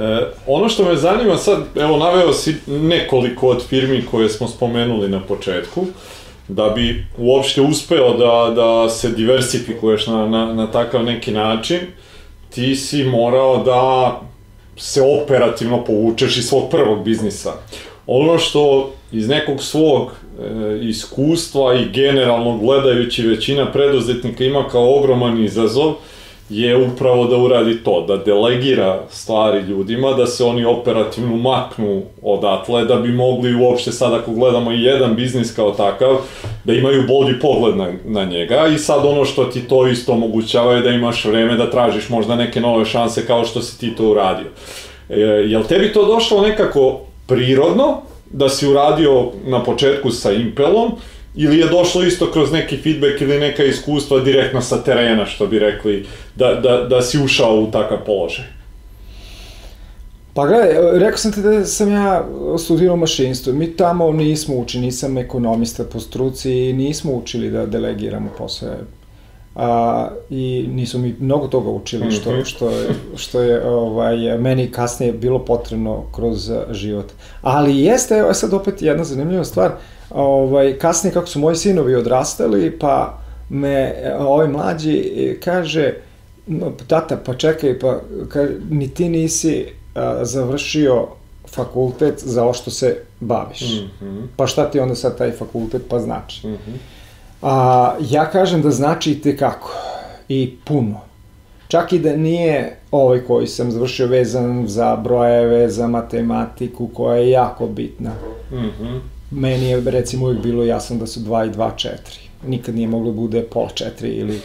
E, ono što me zanima sad, evo naveo si nekoliko od firmi koje smo spomenuli na početku, da bi uopšte uspeo da, da se diversifikuješ na, na, na takav neki način, ti si morao da se operativno povučeš iz svog prvog biznisa. Ono što iz nekog svog e, iskustva i generalno gledajući većina preduzetnika ima kao ogroman izazov, je upravo da uradi to, da delegira stvari ljudima, da se oni operativno maknu odatle, da bi mogli uopšte sad ako gledamo i jedan biznis kao takav, da imaju bolji pogled na, na njega i sad ono što ti to isto omogućava je da imaš vreme da tražiš možda neke nove šanse kao što si ti to uradio. E, jel tebi to došlo nekako prirodno, da si uradio na početku sa Impelom, ili je došlo isto kroz neki feedback ili neka iskustva direktno sa terena, što bi rekli, da, da, da si ušao u takav položaj? Pa gledaj, rekao sam ti da sam ja studirao mašinstvo. Mi tamo nismo učili, nisam ekonomista po struci i nismo učili da delegiramo posle. A, I nismo mi mnogo toga učili, što, mhm. što, je, što je ovaj, meni kasnije bilo potrebno kroz život. Ali jeste, evo sad opet jedna zanimljiva stvar, ovaj, kasnije kako su moji sinovi odrastali, pa me ovaj mlađi e, kaže, tata, pa čekaj, pa kaže, ni ti nisi a, završio fakultet za ovo što se baviš. Mm -hmm. Pa šta ti onda sad taj fakultet pa znači? Mm -hmm. A, ja kažem da znači i kako. I puno. Čak i da nije ovaj koji sam završio vezan za brojeve, za matematiku, koja je jako bitna. Mm -hmm meni je recimo uvijek bilo jasno da su 2 i 2 4. Nikad nije moglo bude pola 4 ili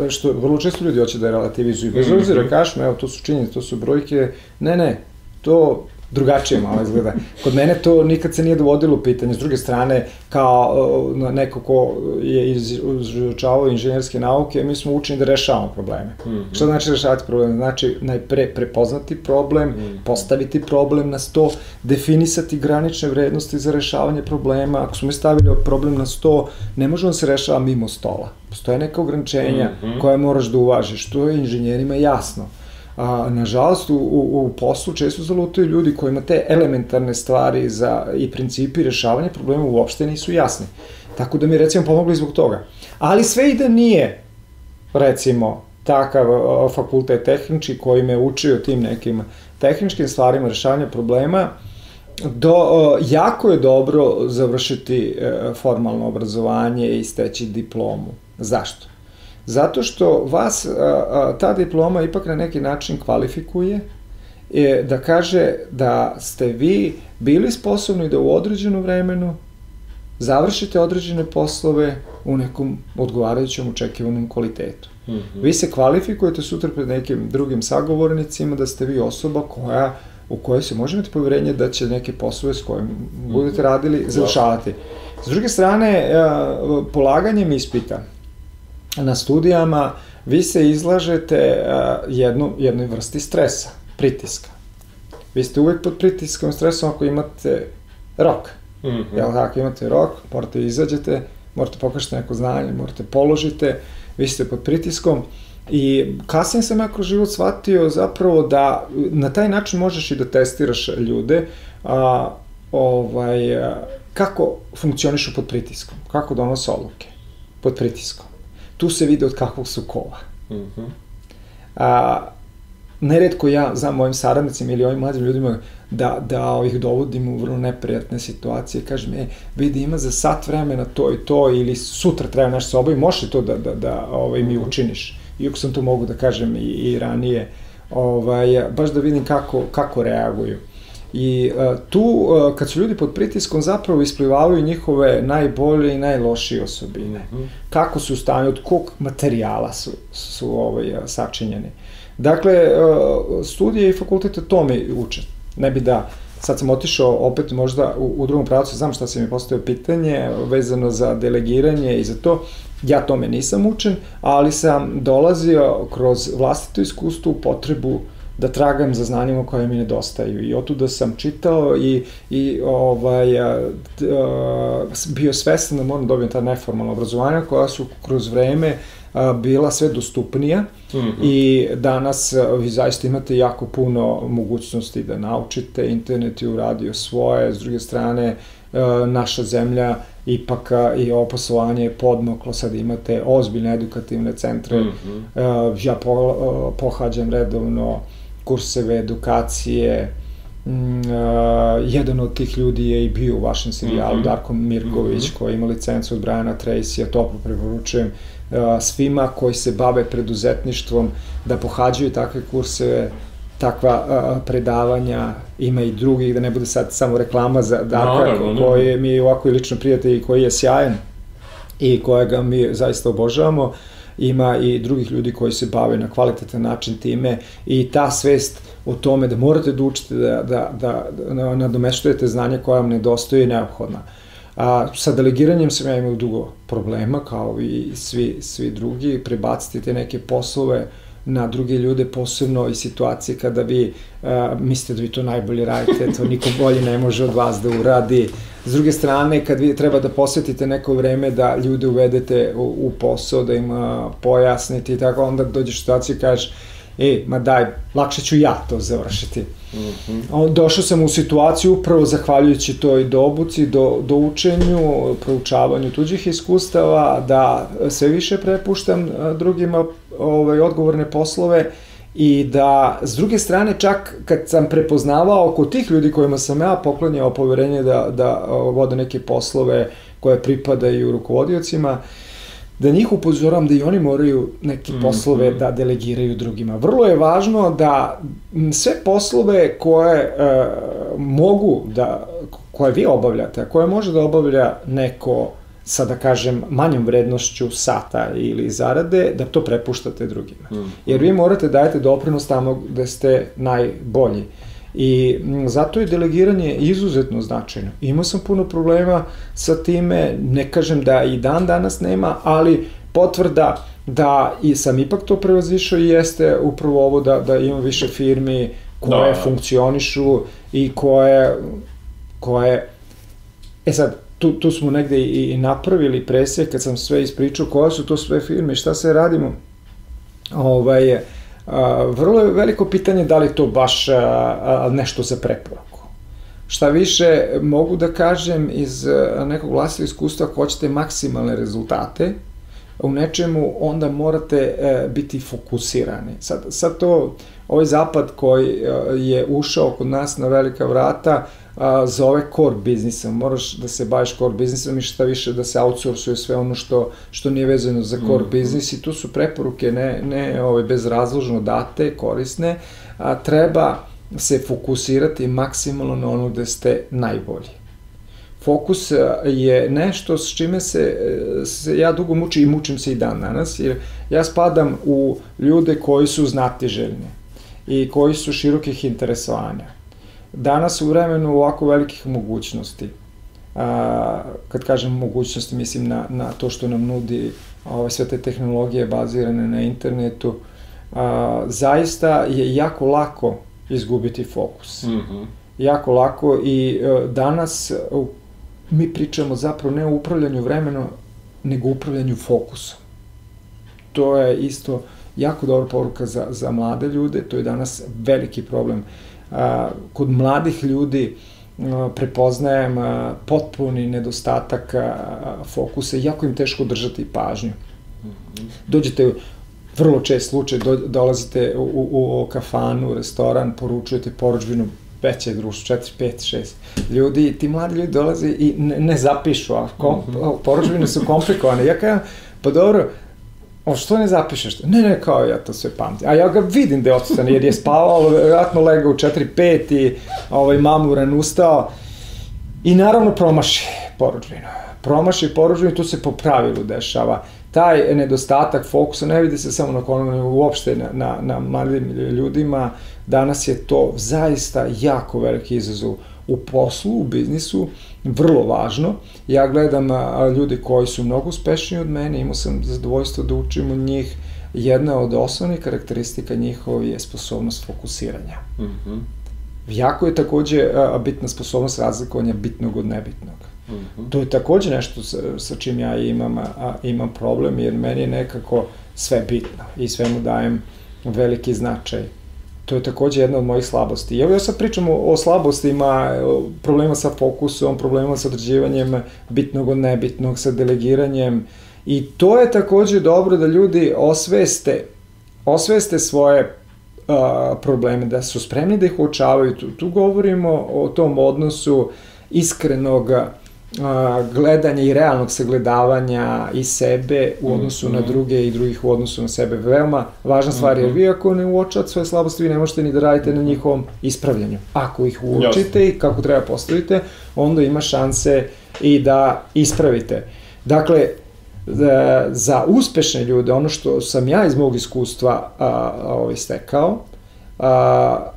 4 što vrlo često ljudi hoće da relativizuju. Bez obzira mhm. kažeš, evo to su činjenice, to su brojke. Ne, ne, to drugačije malo izgleda. Kod mene to nikad se nije dovodilo u pitanje. S druge strane, kao neko ko je izučavao inženjerske nauke, mi smo učeni da rešavamo probleme. Mm -hmm. Šta znači rešavati probleme? Znači najpre prepoznati problem, mm -hmm. postaviti problem na sto, definisati granične vrednosti za rešavanje problema. Ako smo mi stavili problem na sto, ne može on se rešava mimo stola. Postoje neka ograničenja mm -hmm. koje moraš da uvažiš. To je inženjerima jasno a, nažalost, u, u, u poslu često zalutaju ljudi kojima te elementarne stvari za, i principi rešavanja problema uopšte nisu jasni. Tako da mi recimo pomogli zbog toga. Ali sve i da nije, recimo, takav fakultet tehnički koji me učio tim nekim tehničkim stvarima rešavanja problema, do, jako je dobro završiti e, formalno obrazovanje i steći diplomu. Zašto? Zato što vas a, a, ta diploma ipak na neki način kvalifikuje je da kaže da ste vi bili sposobni da u određenom vremenu završite određene poslove u nekom odgovarajućem očekivanom kvalitetu. Mm -hmm. Vi se kvalifikujete sutra pred nekim drugim sagovornicima da ste vi osoba koja u kojoj se može imati poverenje da će neke poslove s kojim budete mhm. radili završavati. S druge strane, polaganjem ispita, na studijama vi se izlažete jednu, jednoj vrsti stresa, pritiska. Vi ste uvek pod pritiskom, stresom ako imate rok. Mm -hmm. Jel tako, imate rok, morate izađete, morate pokažete neko znanje, morate položite, vi ste pod pritiskom i kasnije sam ja kroz život shvatio zapravo da na taj način možeš i da testiraš ljude a, ovaj, a, kako funkcionišu pod pritiskom, kako donose odluke pod pritiskom tu se vidi od kakvog su kova. Mm -hmm. A, neredko ja znam mojim saradnicima ili ovim mladim ljudima da, da ovih dovodim u vrlo neprijatne situacije, kažem, e, vidi, ima za sat vremena to i to, ili sutra treba nešto sa obavim, može to da, da, da ovaj, mi mhm. učiniš. Iako sam to mogu da kažem i, i ranije, ovaj, baš da vidim kako, kako reaguju. I uh, tu, uh, kad su ljudi pod pritiskom, zapravo isplivavaju njihove najbolje i najlošije osobine. Mm -hmm. Kako su u stanju, od kog materijala su, su ovaj, sačinjeni. Dakle, uh, studije i fakultete to mi uče. Ne bi da, sad sam otišao opet možda u, u drugom pravcu, znam šta se mi postoje pitanje vezano za delegiranje i za to. Ja tome nisam učen, ali sam dolazio kroz vlastito iskustvo u potrebu uh, da tragam za znanjima koje mi nedostaju i otuda sam čitao i, i ovaj, a, a, bio svestan da moram da dobijem ta neformalna obrazovanja koja su kroz vreme a, bila sve dostupnija mm -hmm. i danas a, vi zaista imate jako puno mogućnosti da naučite, internet je uradio svoje, s druge strane a, naša zemlja ipak i ovo poslovanje je podmoklo, sad imate ozbiljne edukativne centre, mm -hmm. ja po, pohađam redovno kurseve edukacije, Mm, uh, jedan od tih ljudi je i bio u vašem serijalu, mm -hmm. Darko Mirković, mm -hmm. koji ima licencu od Briana Tracy, ja toplo preporučujem uh, svima koji se bave preduzetništvom da pohađaju takve kurseve, takva uh, predavanja, ima i drugih, da ne bude sad samo reklama za Darka, no, koji je mi ovako i lično prijatelj i koji je sjajan i kojega mi zaista obožavamo, ima i drugih ljudi koji se bave na kvalitetan način time i ta svest o tome da morate da učite, da, da, da, da nadomeštujete znanje koja vam nedostoje je neophodna. A, sa delegiranjem sam ja imao dugo problema, kao i svi, svi drugi, prebaciti te neke poslove na druge ljude, posebno i situacije kada vi a, mislite da vi to najbolje radite, to niko bolje ne može od vas da uradi. S druge strane, kad vi treba da posvetite neko vreme da ljude uvedete u, u posao, da im a, pojasnite i tako, onda dođeš u situaciju i kažeš, e, ma daj, lakše ću ja to završiti. Mm -hmm. Došao sam u situaciju upravo zahvaljujući toj dobuci, do, do učenju, proučavanju tuđih iskustava, da sve više prepuštam drugima ovaj, odgovorne poslove i da s druge strane čak kad sam prepoznavao oko tih ljudi kojima sam ja poklonjao poverenje da, da vode neke poslove koje pripadaju rukovodiocima, uh, da njih upozoram da i oni moraju neke mhm, poslove mm -hmm. da delegiraju drugima. Vrlo je važno da sve poslove koje e, mogu da, koje vi obavljate, a koje može da obavlja neko sa, da kažem, manjom vrednošću sata ili zarade, da to prepuštate drugima. Mm -hmm. Jer vi morate dajete doprinos tamo gde ste najbolji. I zato je delegiranje izuzetno značajno. Imao sam puno problema sa time, ne kažem da i dan danas nema, ali potvrda da i sam ipak to prevazišao i jeste upravo ovo da, da imam više firmi koje da. funkcionišu i koje, koje e sad, tu, tu smo negde i, i napravili presek kad sam sve ispričao koje su to sve firme, šta se radimo. Ovaj, vrlo je veliko pitanje da li to baš nešto za preporuku. Šta više, mogu da kažem iz nekog vlastnog iskustva, ako hoćete maksimalne rezultate, u nečemu onda morate e, biti fokusirani. Sad, sad to, ovaj zapad koji e, je ušao kod nas na velika vrata, a, zove core biznisa. Moraš da se baviš core biznisom i šta više da se outsourcuje sve ono što, što nije vezano za core mm biznis i tu su preporuke ne, ne ovaj, bezrazložno date, korisne, a treba se fokusirati maksimalno na ono gde ste najbolji. Fokus je nešto s čime se, se ja dugo mučim i mučim se i dan danas, jer ja spadam u ljude koji su znatiželjni i koji su širokih interesovanja Danas u vremenu ovako velikih mogućnosti, a, kad kažem mogućnosti, mislim na, na to što nam nudi ove, sve te tehnologije bazirane na internetu, a, zaista je jako lako izgubiti fokus. Mm -hmm. Jako lako i a, e, danas a, mi pričamo zapravo ne o upravljanju vremenom, nego o upravljanju fokusom. To je isto jako dobra poruka za, za mlade ljude, to je danas veliki problem kod mladih ljudi prepoznajem potpuni nedostatak fokusa i jako im teško držati pažnju. Dođete vrlo čest slučaj, do, dolazite u, u, u kafanu, restoran, poručujete poručbinu veće društvo, 4, 5, 6 ljudi, ti mladi ljudi dolaze i ne, ne zapišu, a kom, mm -hmm. poručbine su komplikovane. Ja kažem, pa dobro, on što ne zapišeš? Ne, ne, kao ja to sve pamtim. A ja ga vidim da je odsutan, jer je spavao, vjerojatno legao u 4-5 i ovaj, mamuran ustao. I naravno promaši poručbinu. Promaši poručbinu, tu se po pravilu dešava. Taj nedostatak fokusa ne vidi se samo na konom, uopšte na, na, na malim ljudima. Danas je to zaista jako veliki izazov u poslu, u biznisu, vrlo važno. Ja gledam a, ljude koji su mnogo uspešniji od mene, imao sam zadovoljstvo da učim od njih. Jedna od osnovnih karakteristika njihova je sposobnost fokusiranja. Mm -hmm. Jako je takođe a, bitna sposobnost razlikovanja bitnog od nebitnog. Mm -hmm. To je takođe nešto sa, sa čim ja imam, a, imam problem, jer meni je nekako sve bitno i sve mu dajem veliki značaj. To je takođe jedna od mojih slabosti. Evo ja sad pričam o, o slabostima, o problema sa fokusom, problema sa određivanjem bitnog od nebitnog, sa delegiranjem. I to je takođe dobro da ljudi osveste, osveste svoje a, probleme, da su spremni da ih uočavaju. Tu, tu govorimo o tom odnosu iskrenog gledanja i realnog sagledavanja i sebe u odnosu mm -hmm. na druge i drugih u odnosu na sebe. Veoma važna stvar, jer mhm. vi ako ne uočate svoje slabosti, vi ne možete ni da radite na njihovom ispravljanju. Ako ih uočite Jasne. i kako treba postavite, onda ima šanse i da ispravite. Dakle, za uspešne ljude, ono što sam ja iz mog iskustva a, a, ovaj, stekao, a,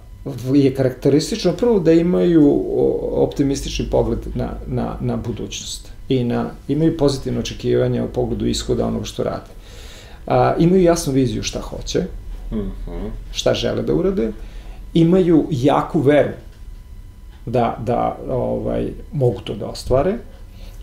je karakteristično prvo da imaju optimistični pogled na, na, na budućnost i na, imaju pozitivno očekivanje o pogledu ishoda onog što rade. A, imaju jasnu viziju šta hoće, mm -hmm. šta žele da urade, imaju jaku veru da, da ovaj, mogu to da ostvare,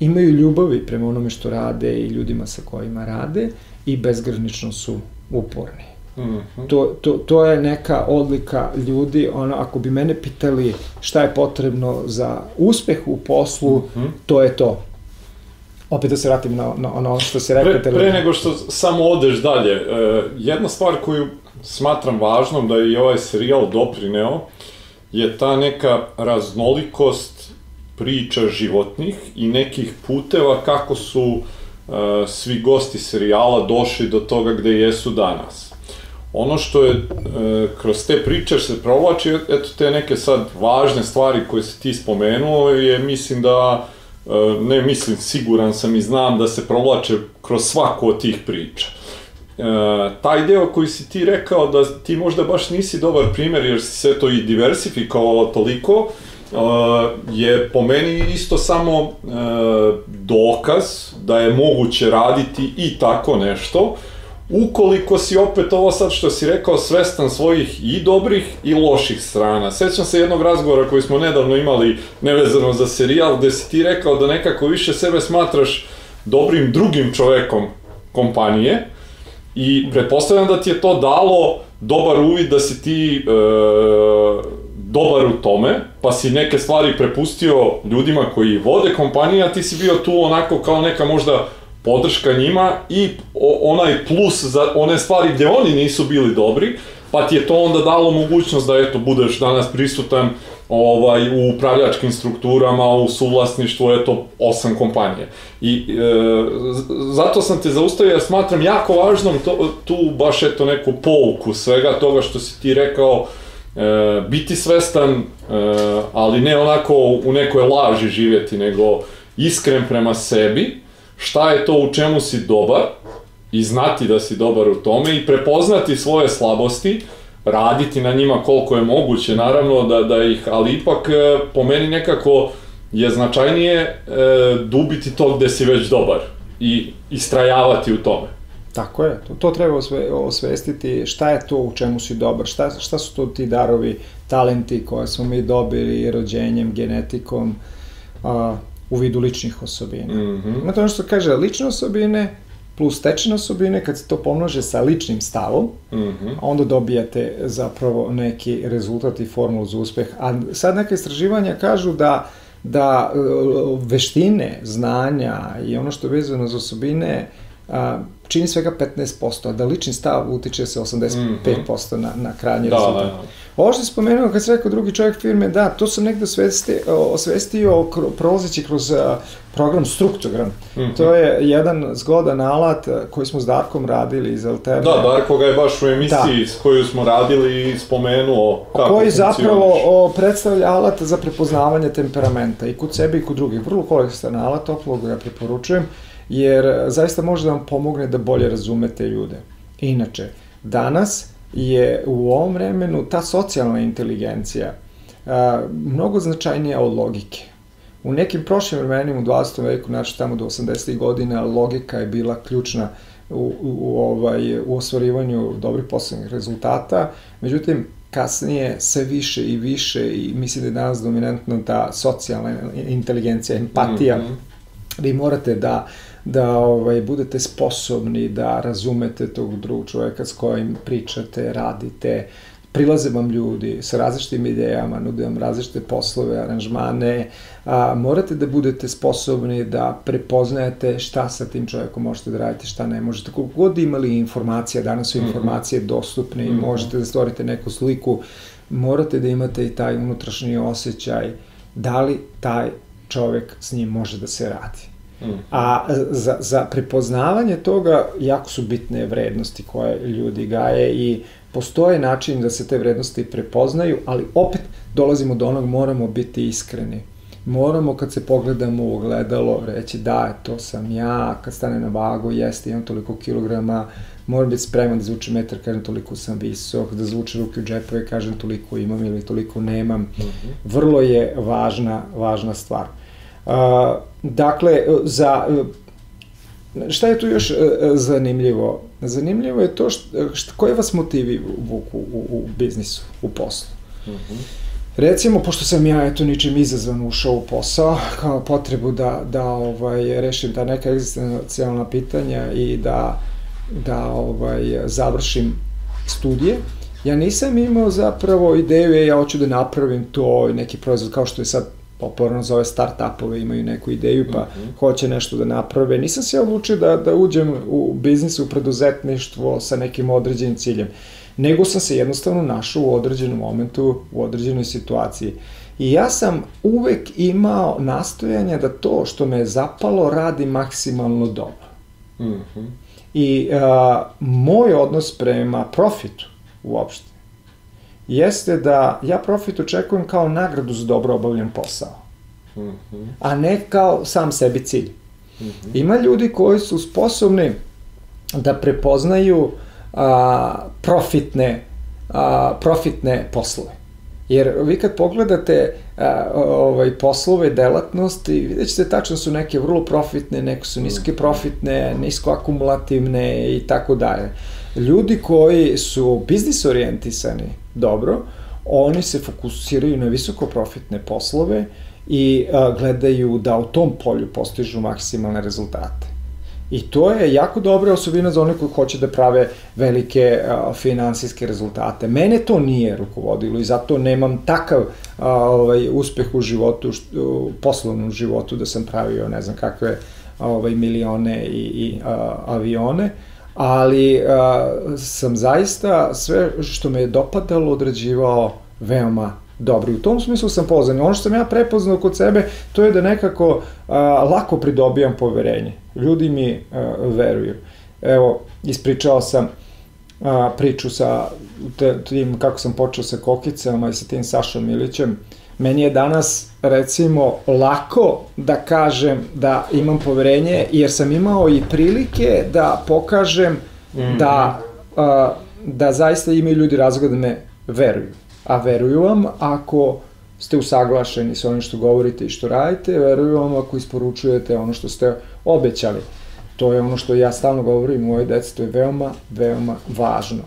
imaju ljubavi prema onome što rade i ljudima sa kojima rade i bezgranično su uporni. -hmm. to, to, to je neka odlika ljudi, ono, ako bi mene pitali šta je potrebno za uspeh u poslu, mm -hmm. to je to. Opet da se vratim na, na ono što se rekao. Pre, pre nego što samo odeš dalje, uh, jedna stvar koju smatram važnom da je i ovaj serijal doprineo, je ta neka raznolikost priča životnih i nekih puteva kako su uh, svi gosti serijala došli do toga gde jesu danas ono što je e, kroz te priče se provlači, eto te neke sad važne stvari koje si ti spomenuo, je mislim da, e, ne mislim, siguran sam i znam da se provlače kroz svaku od tih priča. E, taj deo koji si ti rekao da ti možda baš nisi dobar primer jer si sve to i diversifikovalo toliko, e, je po meni isto samo e, dokaz da je moguće raditi i tako nešto, ukoliko si opet ovo sad što si rekao svestan svojih i dobrih i loših strana. Sećam se jednog razgovora koji smo nedavno imali nevezano za serijal gde si ti rekao da nekako više sebe smatraš dobrim drugim čovekom kompanije i pretpostavljam da ti je to dalo dobar uvid da si ti e, dobar u tome, pa si neke stvari prepustio ljudima koji vode kompanije, a ti si bio tu onako kao neka možda podrška njima i onaj plus za one stvari gde oni nisu bili dobri, pa ti je to onda dalo mogućnost da eto budeš danas prisutan ovaj u upravljačkim strukturama, u suvlasništvu eto osam kompanije. I e, zato sam te zaustavio, ja smatram jako važnom to, tu baš eto neku pouku svega toga što si ti rekao e, biti svestan, e, ali ne onako u nekoj laži živjeti, nego iskren prema sebi, šta je to u čemu si dobar i znati da si dobar u tome i prepoznati svoje slabosti, raditi na njima koliko je moguće, naravno da, da ih, ali ipak e, po meni nekako je značajnije e, dubiti to gde si već dobar i istrajavati u tome. Tako je, to, to treba osve, osvestiti šta je to u čemu si dobar, šta, šta su to ti darovi, talenti koje smo mi dobili rođenjem, genetikom, a, u vidu ličnih osobina. Mm -hmm. Imate ono što kaže lične osobine plus stečene osobine, kad se to pomnože sa ličnim stavom, mm -hmm. onda dobijate zapravo neki rezultat i formulu za uspeh. A sad neke istraživanja kažu da da e, veštine, znanja i ono što je vezano za osobine a, čini svega 15%, a da lični stav utiče se 85% mm -hmm. na, na krajnji da, rezultat. Da, da. Ovo što je spomenuo kad se rekao drugi čovjek firme, da, to sam negde osvesti, osvestio prolazeći kroz program Struktogram. Mm -hmm. To je jedan zgodan alat koji smo s Darkom radili iz Alterne. Da, Darko ga je baš u emisiji da. s koju smo radili i spomenuo kako Koji zapravo o, predstavlja alat za prepoznavanje temperamenta i kod sebe i kod drugih. Vrlo koristan alat, toplo ga preporučujem jer zaista može da vam pomogne da bolje razumete ljude. Inače, danas je u ovom vremenu ta socijalna inteligencija a, mnogo značajnija od logike. U nekim prošlim vremenima u 20. veku, znači tamo do 80. godina, logika je bila ključna u, u, u, ovaj, u ostvarivanju dobrih poslovnih rezultata. Međutim, kasnije sve više i više i mislim da je danas dominantno ta socijalna inteligencija, empatija. Mm -hmm. Vi morate da da ovaj, budete sposobni da razumete tog drugog čoveka s kojim pričate, radite, prilaze vam ljudi sa različitim idejama, nude vam različite poslove, aranžmane, a, morate da budete sposobni da prepoznajete šta sa tim čovjekom možete da radite, šta ne možete. Kako god imali informacija, danas su mhm. informacije dostupne i mhm. možete da stvorite neku sliku, morate da imate i taj unutrašnji osjećaj da li taj čovek s njim može da se radi. Mm. A za, za prepoznavanje toga jako su bitne vrednosti koje ljudi gaje i postoje način da se te vrednosti prepoznaju, ali opet dolazimo do onog moramo biti iskreni. Moramo kad se pogledamo u ogledalo reći da, to sam ja, kad stane na vagu, jeste, imam toliko kilograma, moram biti spreman da zvuče metar, kažem toliko sam visok, da zvuče ruke u džepove, kažem toliko imam ili toliko nemam. Mm -hmm. Vrlo je važna, važna stvar. Uh, dakle, za Šta je tu još zanimljivo? Zanimljivo je to što, što koje vas motivi vuku u, u biznisu, u poslu. Mm -hmm. Recimo, pošto sam ja eto ničim izazvan ušao u posao, kao potrebu da, da ovaj, rešim ta neka egzistencijalna pitanja i da, da ovaj, završim studije, ja nisam imao zapravo ideju, ja hoću da napravim to, neki proizvod kao što je sad popularno zove start-upove, imaju neku ideju pa mm -hmm. hoće nešto da naprave. Nisam se odlučio da, da uđem u biznis, u preduzetništvo sa nekim određenim ciljem, nego sam se jednostavno našao u određenom momentu, u određenoj situaciji. I ja sam uvek imao nastojanje da to što me je zapalo radi maksimalno dobro. Mm -hmm. I a, moj odnos prema profitu uopšte jeste da ja profit očekujem kao nagradu za dobro obavljen posao. Mm -hmm. A ne kao sam sebi cilj. Mm -hmm. Ima ljudi koji su sposobni da prepoznaju a, profitne, a, profitne poslove. Jer vi kad pogledate a, ovaj, poslove, delatnosti, vidjet ćete tačno su neke vrlo profitne, neke su niske mhm. profitne, nisko akumulativne i tako dalje. Ljudi koji su biznis orijentisani, dobro, oni se fokusiraju na visoko profitne poslove i a, gledaju da u tom polju postižu maksimalne rezultate. I to je jako dobra osobina za one koji hoće da prave velike a, finansijske rezultate. Mene to nije rukovodilo i zato nemam takav a, ovaj, uspeh u životu, što, u poslovnom životu da sam pravio ne znam kakve ovaj, milione i, i a, avione ali a, sam zaista sve što me je dopadalo odrađivao veoma dobro. u tom smislu sam poznan. Ono što sam ja prepoznao kod sebe, to je da nekako a, lako pridobijam poverenje. Ljudi mi a, veruju. Evo, ispričao sam a, priču sa tim kako sam počeo sa kokicama i sa tim Sašom Milićem. Meni je danas, recimo, lako da kažem da imam poverenje, jer sam imao i prilike da pokažem mm da, a, da zaista imaju ljudi razloga da me veruju. A veruju vam ako ste usaglašeni sa onim što govorite i što radite, veruju vam ako isporučujete ono što ste obećali. To je ono što ja stalno govorim moje deci, to je veoma, veoma važno.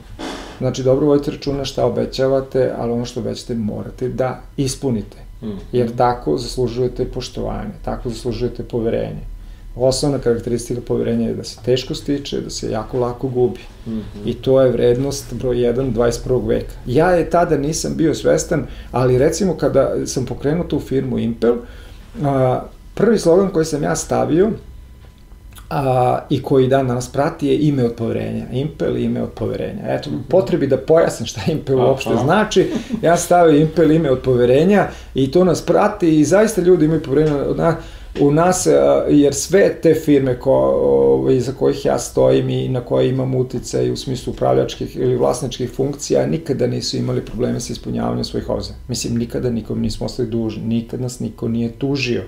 Znači, dobro vodite računa šta obećavate, ali ono što obećate morate da ispunite. Mm. Jer tako zaslužujete poštovanje, tako zaslužujete poverenje. Osnovna karakteristika poverenja je da se teško stiče, da se jako lako gubi. Mm -hmm. I to je vrednost broj 1 21. veka. Ja je tada nisam bio svestan, ali recimo kada sam pokrenuo tu firmu Impel, a, prvi slogan koji sam ja stavio a, i koji dan danas prati je ime od poverenja. Impel ime od poverenja. Eto, potrebi da pojasnim šta Impel uopšte znači, ja stavio Impel ime od poverenja i to nas prati i zaista ljudi imaju poverenja od nas u nas, jer sve te firme ko, ovaj, za kojih ja stojim i na koje imam uticaj u smislu upravljačkih ili vlasničkih funkcija, nikada nisu imali probleme sa ispunjavanjem svojih obzira. Mislim, nikada nikom nismo ostali dužni, nikad nas niko nije tužio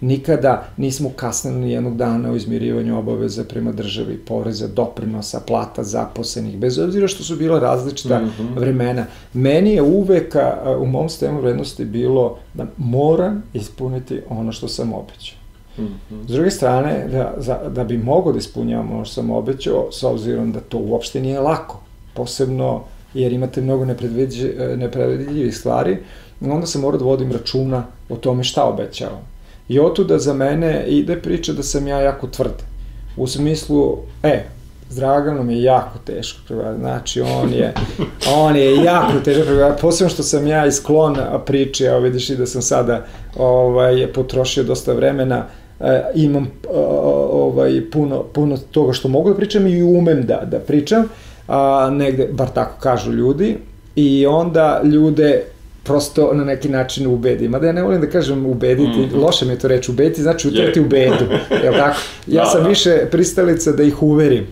Nikada nismo kasnili ni jednog dana u izmirivanju obaveza prema državi, poreza, doprinosa, plata zaposlenih, bez obzira što su bila različita mm -hmm. vremena. Meni je uvek a, u mom sistemu vrednosti bilo da moram ispuniti ono što sam obećao. Mm -hmm. S druge strane, da, za, da bi mogo da ispunjavam ono što sam obećao, s obzirom da to uopšte nije lako, posebno jer imate mnogo nepredvidljivih stvari, onda sam morao da vodim računa o tome šta obećavam. I otuda za mene ide priča da sam ja jako tvrd. U smislu, e, s Draganom je jako teško pregovarati. Znači, on je, on je jako teško pregovarati. Posebno što sam ja isklon priče, evo vidiš i da sam sada ovaj, potrošio dosta vremena, e, imam ovaj, puno, puno toga što mogu da pričam i umem da, da pričam, a, negde, bar tako kažu ljudi, i onda ljude prosto na neki način ubedi. Mada ja ne volim da kažem ubediti, mm -hmm. loše mi je to reći, ubediti znači utrati u bedu, jel tako? Ja da, sam da. više pristalica da ih uverim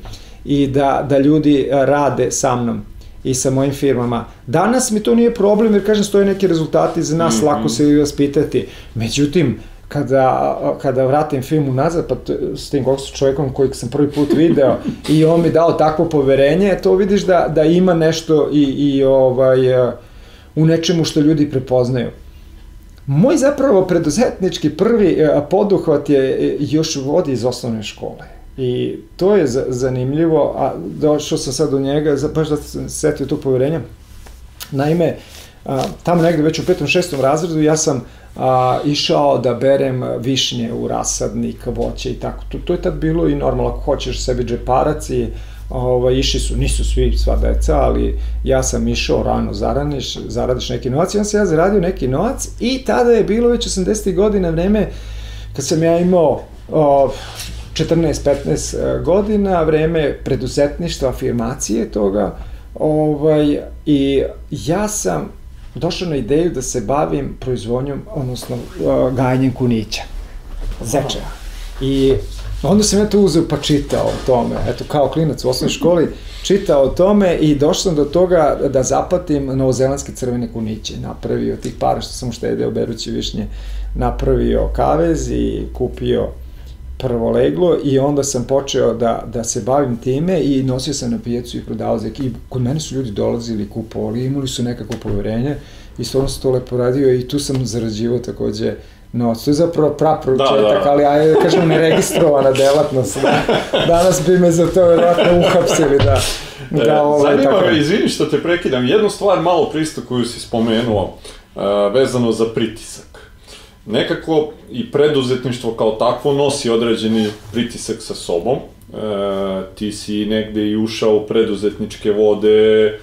i da, da ljudi rade sa mnom i sa mojim firmama. Danas mi to nije problem jer kažem stoje neki rezultati za nas, mm -hmm. lako se i pitati. Međutim, kada, kada vratim film unazad, pa s tim čovjekom kojeg sam prvi put video i on mi dao takvo poverenje, to vidiš da, da ima nešto i, i ovaj, u nečemu što ljudi prepoznaju. Moj zapravo preduzetnički prvi poduhvat je još vodi iz osnovne škole. I to je zanimljivo, a došao sam sad do njega, baš da sam setio to poverenja. Naime, tamo negde već u petom, šestom razredu ja sam a, išao da berem višnje u rasadnik, voće i tako. To, to je tad bilo i normalno, ako hoćeš sebi džeparac i ovaj, išli su, nisu svi, sva deca, ali ja sam išao rano zaraniš, zaradiš neki novac i on se ja zaradio neki novac i tada je bilo već 80. godina vreme kad sam ja imao o, 14-15 e, godina, vreme preduzetništva, afirmacije toga, ovaj, i ja sam došao na ideju da se bavim proizvodnjom, odnosno uh, gajanjem kunića, zečeva. I onda sam ja to uzeo pa čitao o tome, eto kao klinac u osnovnoj školi, čitao o tome i došao sam do toga da zapatim novozelandske crvene kuniće, napravio tih para što sam uštedeo berući višnje, napravio kavez i kupio prvo leglo i onda sam počeo da, da se bavim time i nosio sam na pijecu i prodavao za i kod mene su ljudi dolazili, kupovali, imali su nekako poverenje i stvarno sam to lepo radio i tu sam zarađivao takođe novac. To je zapravo praporučetak, da, da. ali ajde da kažem neregistrovana delatnost. Da. Danas bi me za to vjerojatno uhapsili da, da e, ovaj, Zanima tako... me, izvini što te prekidam, jednu stvar malo pristo koju si spomenuo, uh, vezano za pritisak nekako i preduzetništvo kao takvo nosi određeni pritisak sa sobom. E, ti si negde i ušao u preduzetničke vode,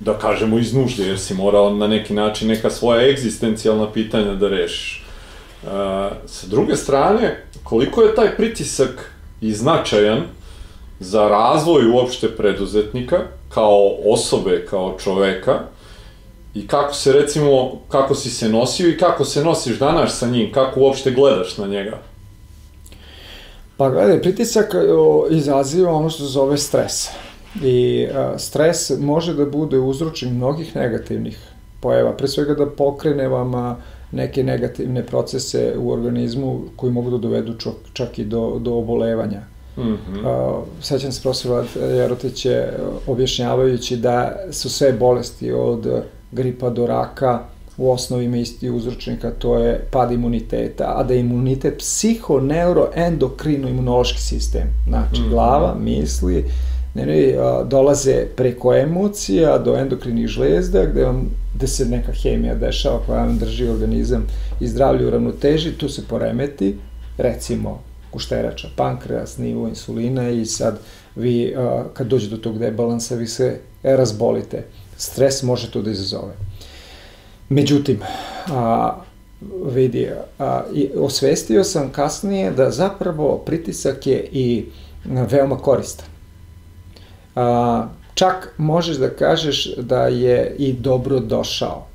da kažemo iz nužde, jer si morao na neki način neka svoja egzistencijalna pitanja da rešiš. E, sa druge strane, koliko je taj pritisak i značajan za razvoj uopšte preduzetnika, kao osobe, kao čoveka, I kako se recimo, kako si se nosio i kako se nosiš danas sa njim, kako uopšte gledaš na njega? Pa gledaj, pritisak o, izaziva ono što se zove stres. I a, stres može da bude uzročen mnogih negativnih pojava, pre svega da pokrene vam neke negativne procese u organizmu koji mogu da dovedu čak, čak i do, do obolevanja. Mm -hmm. uh, sećam se profesor Jerotić je objašnjavajući da su sve bolesti od gripa do raka, u osnovi ima isti uzročnika, to je pad imuniteta, a da je imunitet psiho-neuro-endokrino-imunološki sistem. Znači, mm -hmm. glava, misli, ne, ne, dolaze preko emocija do endokrinih žlezda, gde, vam, gde se neka hemija dešava koja vam drži organizam i zdravlje u ravnoteži, tu se poremeti, recimo, kušterača, pankreas, nivo insulina i sad vi, kad dođe do tog debalansa, vi se razbolite stres može to da izazove. Međutim, a, vidi, a, i osvestio sam kasnije da zapravo pritisak je i veoma koristan. A, čak možeš da kažeš da je i dobro došao.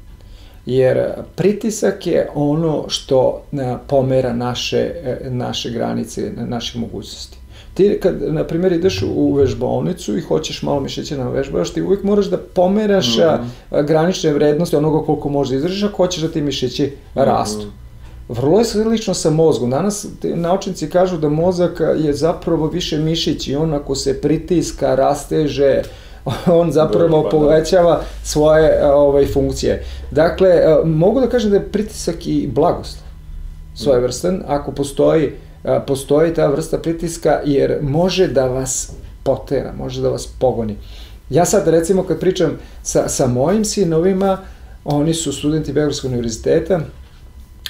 Jer pritisak je ono što pomera naše, naše granice, naše mogućnosti. Ti kad, na primjer, ideš u vežbaonicu i hoćeš malo mišića na vežbaš, ti uvijek moraš da pomeraš mm -hmm. granične vrednosti onoga koliko možeš da izdržiš, ako hoćeš da ti mišići rastu. Mm -hmm. Vrlo je slično sa mozgom. Danas naučnici kažu da mozak je zapravo više mišić i on ako se pritiska, rasteže, on zapravo pa da. povećava svoje ovaj, funkcije. Dakle, mogu da kažem da je pritisak i blagost svojevrstan, ako postoji postoji ta vrsta pritiska jer može da vas potera, može da vas pogoni. Ja sad recimo kad pričam sa, sa mojim sinovima, oni su studenti Beogradskog univerziteta,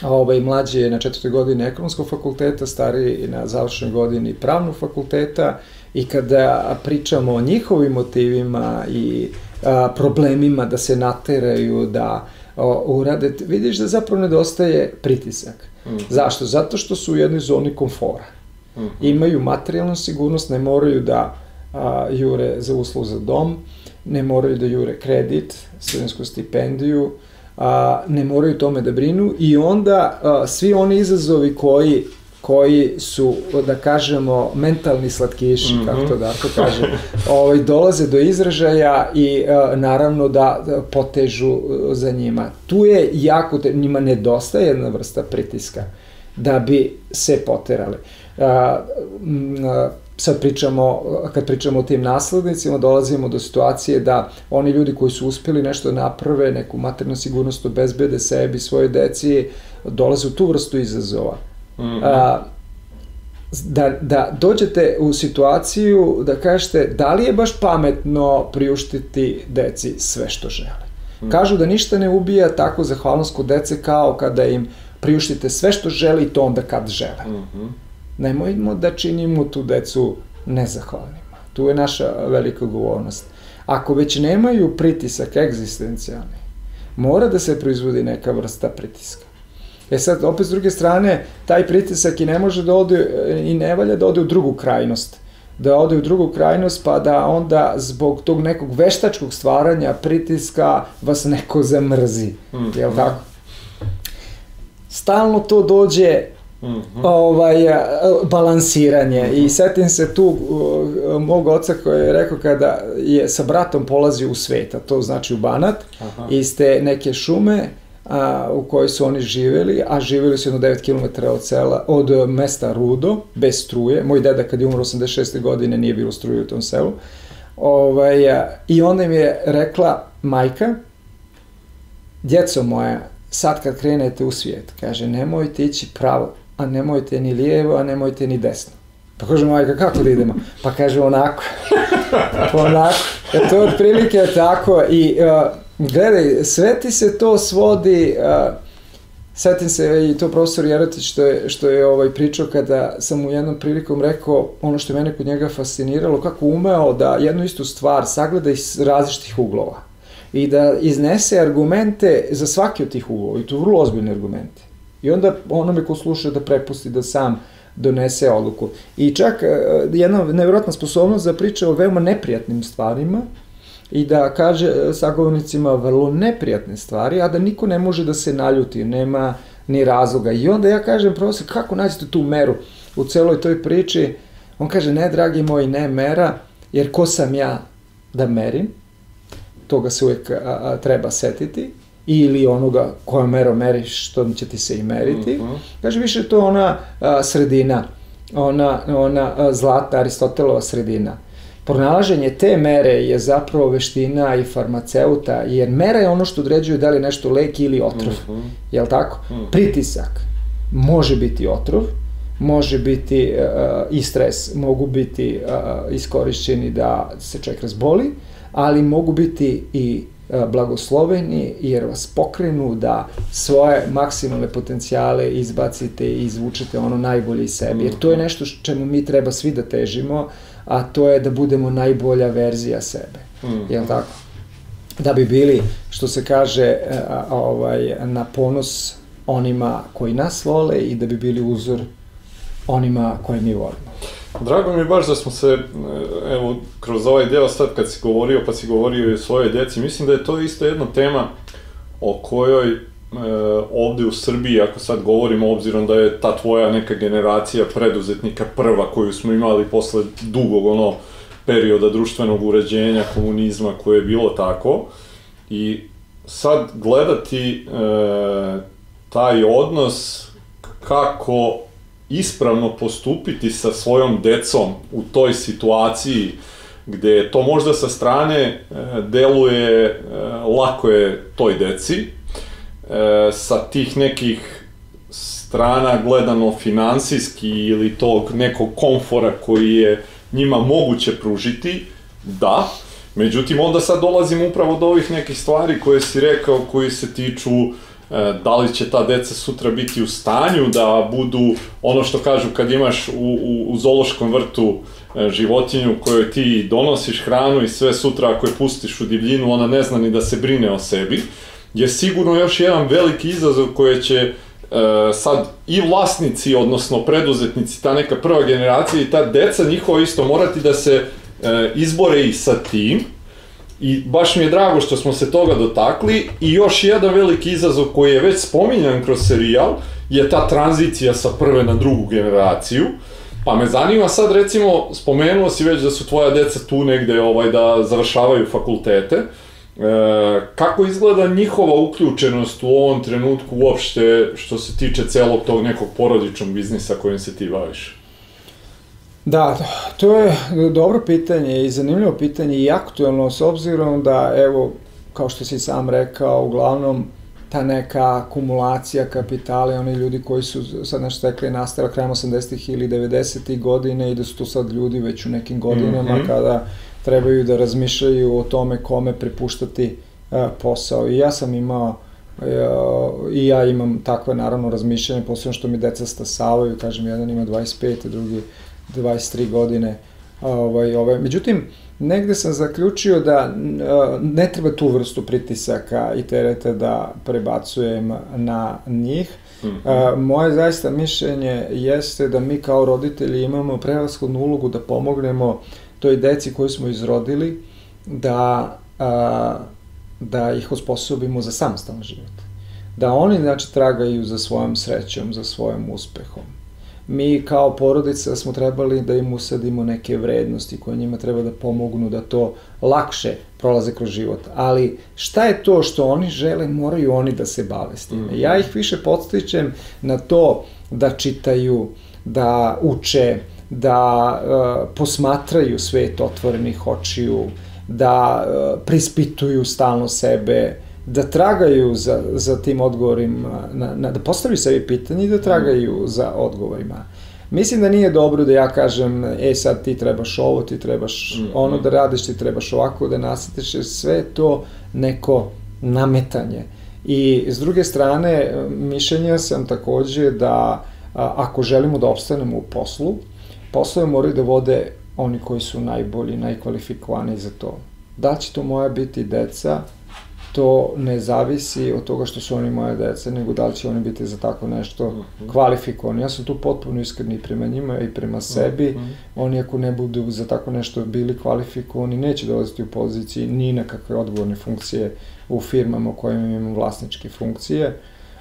a ovaj mlađi je na četvrtoj godini ekonomskog fakulteta, stariji na završnoj godini pravnog fakulteta i kada pričamo o njihovim motivima i a, problemima da se nateraju, da o, urade, vidiš da zapravo nedostaje pritisak. Mm -hmm. Zašto? Zato što su u jednoj zoni komfora. Mm -hmm. Imaju materijalnu sigurnost, ne moraju da a, jure za uslov za dom, ne moraju da jure kredit, studensku stipendiju, a, ne moraju tome da brinu i onda a, svi oni izazovi koji koji su, da kažemo, mentalni slatkiši, mm -hmm. kako to da to kaže, ovaj, dolaze do izražaja i a, naravno da, potežu za njima. Tu je jako, te, njima nedostaje jedna vrsta pritiska da bi se poterali. A, sad pričamo, kad pričamo o tim naslednicima, dolazimo do situacije da oni ljudi koji su uspeli nešto da naprave, neku maternu sigurnost obezbede sebi, svoje deci, dolaze u tu vrstu izazova. Mm -hmm. A, da, da dođete u situaciju da kažete da li je baš pametno priuštiti deci sve što žele. Mm. Kažu da ništa ne ubija tako zahvalnost kod dece kao kada im priuštite sve što žele i to onda kad žele. Mm -hmm nemojmo da činimo tu decu nezahvalnima. Tu je naša velika govornost. Ako već nemaju pritisak egzistencijalni, mora da se proizvodi neka vrsta pritiska. E sad, opet s druge strane, taj pritisak i ne može da ode, i ne valja da ode u drugu krajnost. Da ode u drugu krajnost, pa da onda zbog tog nekog veštačkog stvaranja pritiska vas neko zamrzi. Mm. Jel tako? Stalno to dođe Mm -hmm. ovaj, balansiranje i setim se tu uh, mog oca koji je rekao kada je sa bratom polazio u svet, a to znači u Banat, Aha. iz te neke šume a, u kojoj su oni živeli, a živeli su jedno 9 km od, sela, od mesta Rudo, bez struje. Moj deda kad je umro 86. godine nije bilo struje u tom selu. Ovaj, a, I onda im je rekla majka, djeco moja, sad kad krenete u svijet, kaže, nemojte ići pravo, a nemojte ni lijevo, a nemojte ni desno. Pa kaže majka, kako da idemo? Pa kaže onako. onako. E to je otprilike tako i uh, gledaj, sve ti se to svodi, uh, setim se i to profesor Jeratić što je, što je ovaj pričao kada sam u jednom prilikom rekao ono što je mene kod njega fasciniralo, kako umeo da jednu istu stvar sagleda iz različitih uglova i da iznese argumente za svaki od tih uglova i to vrlo ozbiljne argumente. I onda onome ko sluša da prepusti da sam donese odluku. I čak e, jedna nevjerojatna sposobnost da priča o veoma neprijatnim stvarima i da kaže e, sagovornicima vrlo neprijatne stvari, a da niko ne može da se naljuti, nema ni razloga. I onda ja kažem, profesor, kako nađete tu meru u celoj toj priči? On kaže, ne, dragi moji, ne mera, jer ko sam ja da merim? Toga se uvek a, a, treba setiti ili onoga koja mero meriš, što će ti se i meriti. Mm -hmm. Kaže, više to ona a, sredina, ona, ona a, zlata Aristotelova sredina. Pronalaženje te mere je zapravo veština i farmaceuta, jer mera je ono što određuje da li nešto lek ili otrov. Mm -hmm. Jel tako? Mm -hmm. Pritisak može biti otrov, može biti uh, i stres, mogu biti uh, iskorišćeni da se čovjek razboli, ali mogu biti i blagosloveni jer vas pokrenu da svoje maksimalne potencijale izbacite i izvučete ono najbolje iz sebe. Jer to je nešto čemu mi treba svi da težimo, a to je da budemo najbolja verzija sebe. Mm. Jel tako? Da bi bili, što se kaže, e, ovaj, na ponos onima koji nas vole i da bi bili uzor onima koje mi volimo. Drago mi je baš da smo se, e, evo, kroz ovaj deo sad kad si govorio, pa si govorio i o svojoj deci, mislim da je to isto jedna tema o kojoj e, ovde u Srbiji, ako sad govorimo, obzirom da je ta tvoja neka generacija preduzetnika prva koju smo imali posle dugog ono perioda društvenog uređenja, komunizma koje je bilo tako, i sad gledati e, taj odnos kako ispravno postupiti sa svojom decom u toj situaciji gde to možda sa strane e, deluje, e, lako je toj deci, e, sa tih nekih strana gledano finansijski ili tog nekog komfora koji je njima moguće pružiti, da, Međutim, onda sad dolazimo upravo do ovih nekih stvari koje si rekao, koji se tiču e, da li će ta deca sutra biti u stanju da budu, ono što kažu kad imaš u, u, u zološkom vrtu e, životinju kojoj ti donosiš hranu i sve sutra ako je pustiš u divljinu, ona ne zna ni da se brine o sebi, je sigurno još jedan veliki izazov koje će e, sad i vlasnici, odnosno preduzetnici, ta neka prva generacija i ta deca njihova isto morati da se e, izbore i sa tim. I baš mi je drago što smo se toga dotakli i još jedan veliki izazov koji je već spominjan kroz serijal je ta tranzicija sa prve na drugu generaciju. Pa me zanima sad recimo, spomenuo si već da su tvoja deca tu negde ovaj, da završavaju fakultete. E, kako izgleda njihova uključenost u ovom trenutku uopšte što se tiče celog tog nekog porodičnog biznisa kojim se ti baviš? Da, to je dobro pitanje i zanimljivo pitanje i aktuelno s obzirom da, evo, kao što si sam rekao, uglavnom ta neka akumulacija kapitala i oni ljudi koji su sad nešto stekli nastala krajem 80-ih ili 90-ih godine i da su to sad ljudi već u nekim godinama mm -hmm. kada trebaju da razmišljaju o tome kome prepuštati uh, posao. I ja sam imao uh, i ja imam takve naravno razmišljanje, posebno što mi deca stasavaju, kažem, jedan ima 25, drugi 23 godine. Ovaj, ovaj. Međutim, negde sam zaključio da ne treba tu vrstu pritisaka i tereta da prebacujem na njih. Mm -hmm. Moje zaista mišljenje jeste da mi kao roditelji imamo prevashodnu ulogu da pomognemo toj deci koju smo izrodili da, da ih osposobimo za samostalan život. Da oni, znači, tragaju za svojom srećom, za svojim uspehom mi kao porodica smo trebali da im usadimo neke vrednosti koje njima treba da pomognu da to lakše prolaze kroz život. Ali šta je to što oni žele, moraju oni da se bave s time. Mm. Ja ih više podstičem na to da čitaju, da uče, da uh, posmatraju svet otvorenih očiju, da uh, prispituju stalno sebe, da tragaju za, za tim odgovorima, na, na, da postavljaju sebi pitanje i da tragaju za odgovorima. Mislim da nije dobro da ja kažem, e sad ti trebaš ovo, ti trebaš mm, ono da radiš, ti trebaš ovako da nasetiš, sve to neko nametanje. I s druge strane, mišljenja sam takođe da a, ako želimo da opstanemo u poslu, poslove moraju da vode oni koji su najbolji, najkvalifikovani za to. Da će to moja biti deca, to ne zavisi od toga što su oni moje dece, nego da li će oni biti za tako nešto mhm. kvalifikovani. Ja sam tu potpuno iskreni prema njima i prema sebi. Mhm. Oni ako ne budu za tako nešto bili kvalifikovani, neće dolaziti u poziciji ni na kakve odgovorne funkcije u firmama u kojima imamo vlasničke funkcije.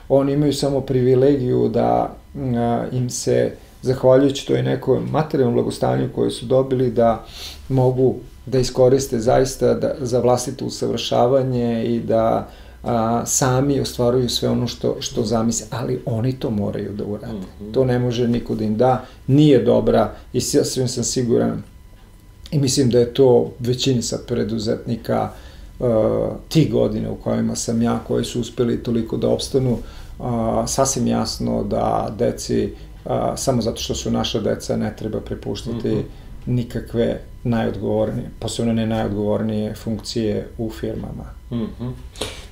Oni imaju samo privilegiju da a, im se, zahvaljujući toj nekoj materijalnom blagostanju koje su dobili, da mogu da iskoriste zaista da, za vlastito usavršavanje i da a, sami ostvaruju sve ono što, što zamisle, ali oni to moraju da urade. Mm -hmm. To ne može niko da im da, nije dobra i svim sam siguran i mislim da je to većini sad preduzetnika uh, ti godine u kojima sam ja, koji su uspeli toliko da opstanu, uh, sasvim jasno da deci, uh, samo zato što su naša deca, ne treba prepuštati mm -hmm. Nikakve najodgovornije, posebno ne najodgovornije funkcije u firmama. Mm -hmm.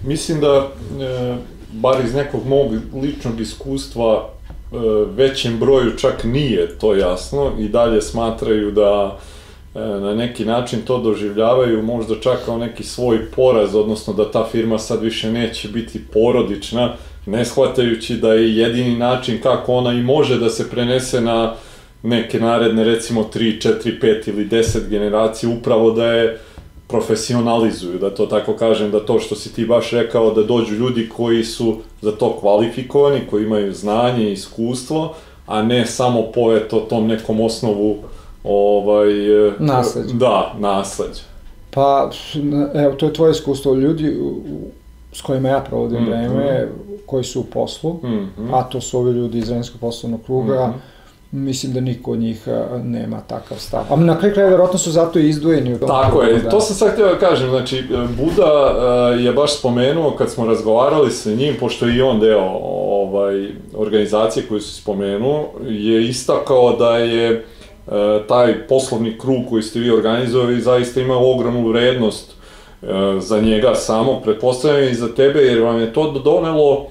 Mislim da, e, bar iz nekog mog ličnog iskustva, e, većem broju čak nije to jasno i dalje smatraju da e, na neki način to doživljavaju možda čak kao neki svoj poraz, odnosno da ta firma sad više neće biti porodična, ne shvatajući da je jedini način kako ona i može da se prenese na neke naredne recimo 3, 4, 5 ili 10 generacije upravo da je profesionalizuju, da to tako kažem, da to što si ti baš rekao, da dođu ljudi koji su za to kvalifikovani, koji imaju znanje i iskustvo, a ne samo po eto tom nekom osnovu ovaj... Nasleđe. Da, nasleđe. Pa, evo, to je tvoje iskustvo. Ljudi s kojima ja provodim mm -hmm. vreme, koji su u poslu, mm -hmm. a to su ovi ljudi iz Renskog poslovnog kruga, mm -hmm mislim da niko od njih nema takav stav. A na kraju kraja verovatno su zato i izdvojeni u tom. Tako je, da. to sam sad htio da kažem, znači Buda je baš spomenuo kad smo razgovarali sa njim, pošto je i on deo ovaj, organizacije koju su spomenuo, je istakao da je taj poslovni krug koji ste vi organizovali zaista ima ogromnu vrednost za njega samo, pretpostavljam i za tebe, jer vam je to donelo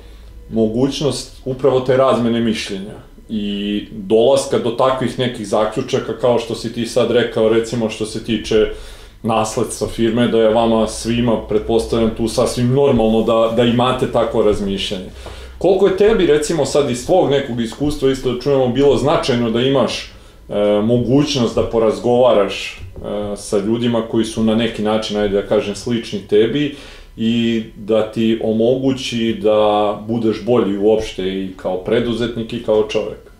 mogućnost upravo te razmene mišljenja i dolaska do takvih nekih zaključaka kao što si ti sad rekao, recimo što se tiče nasledstva firme, da je vama svima, pretpostavljam tu sasvim normalno da, da imate takvo razmišljanje. Koliko je tebi, recimo sad iz tvog nekog iskustva, isto da čujemo, bilo značajno da imaš e, mogućnost da porazgovaraš e, sa ljudima koji su na neki način, ajde da kažem, slični tebi i da ti omogući da budeš bolji uopšte i kao preduzetnik i kao čovek.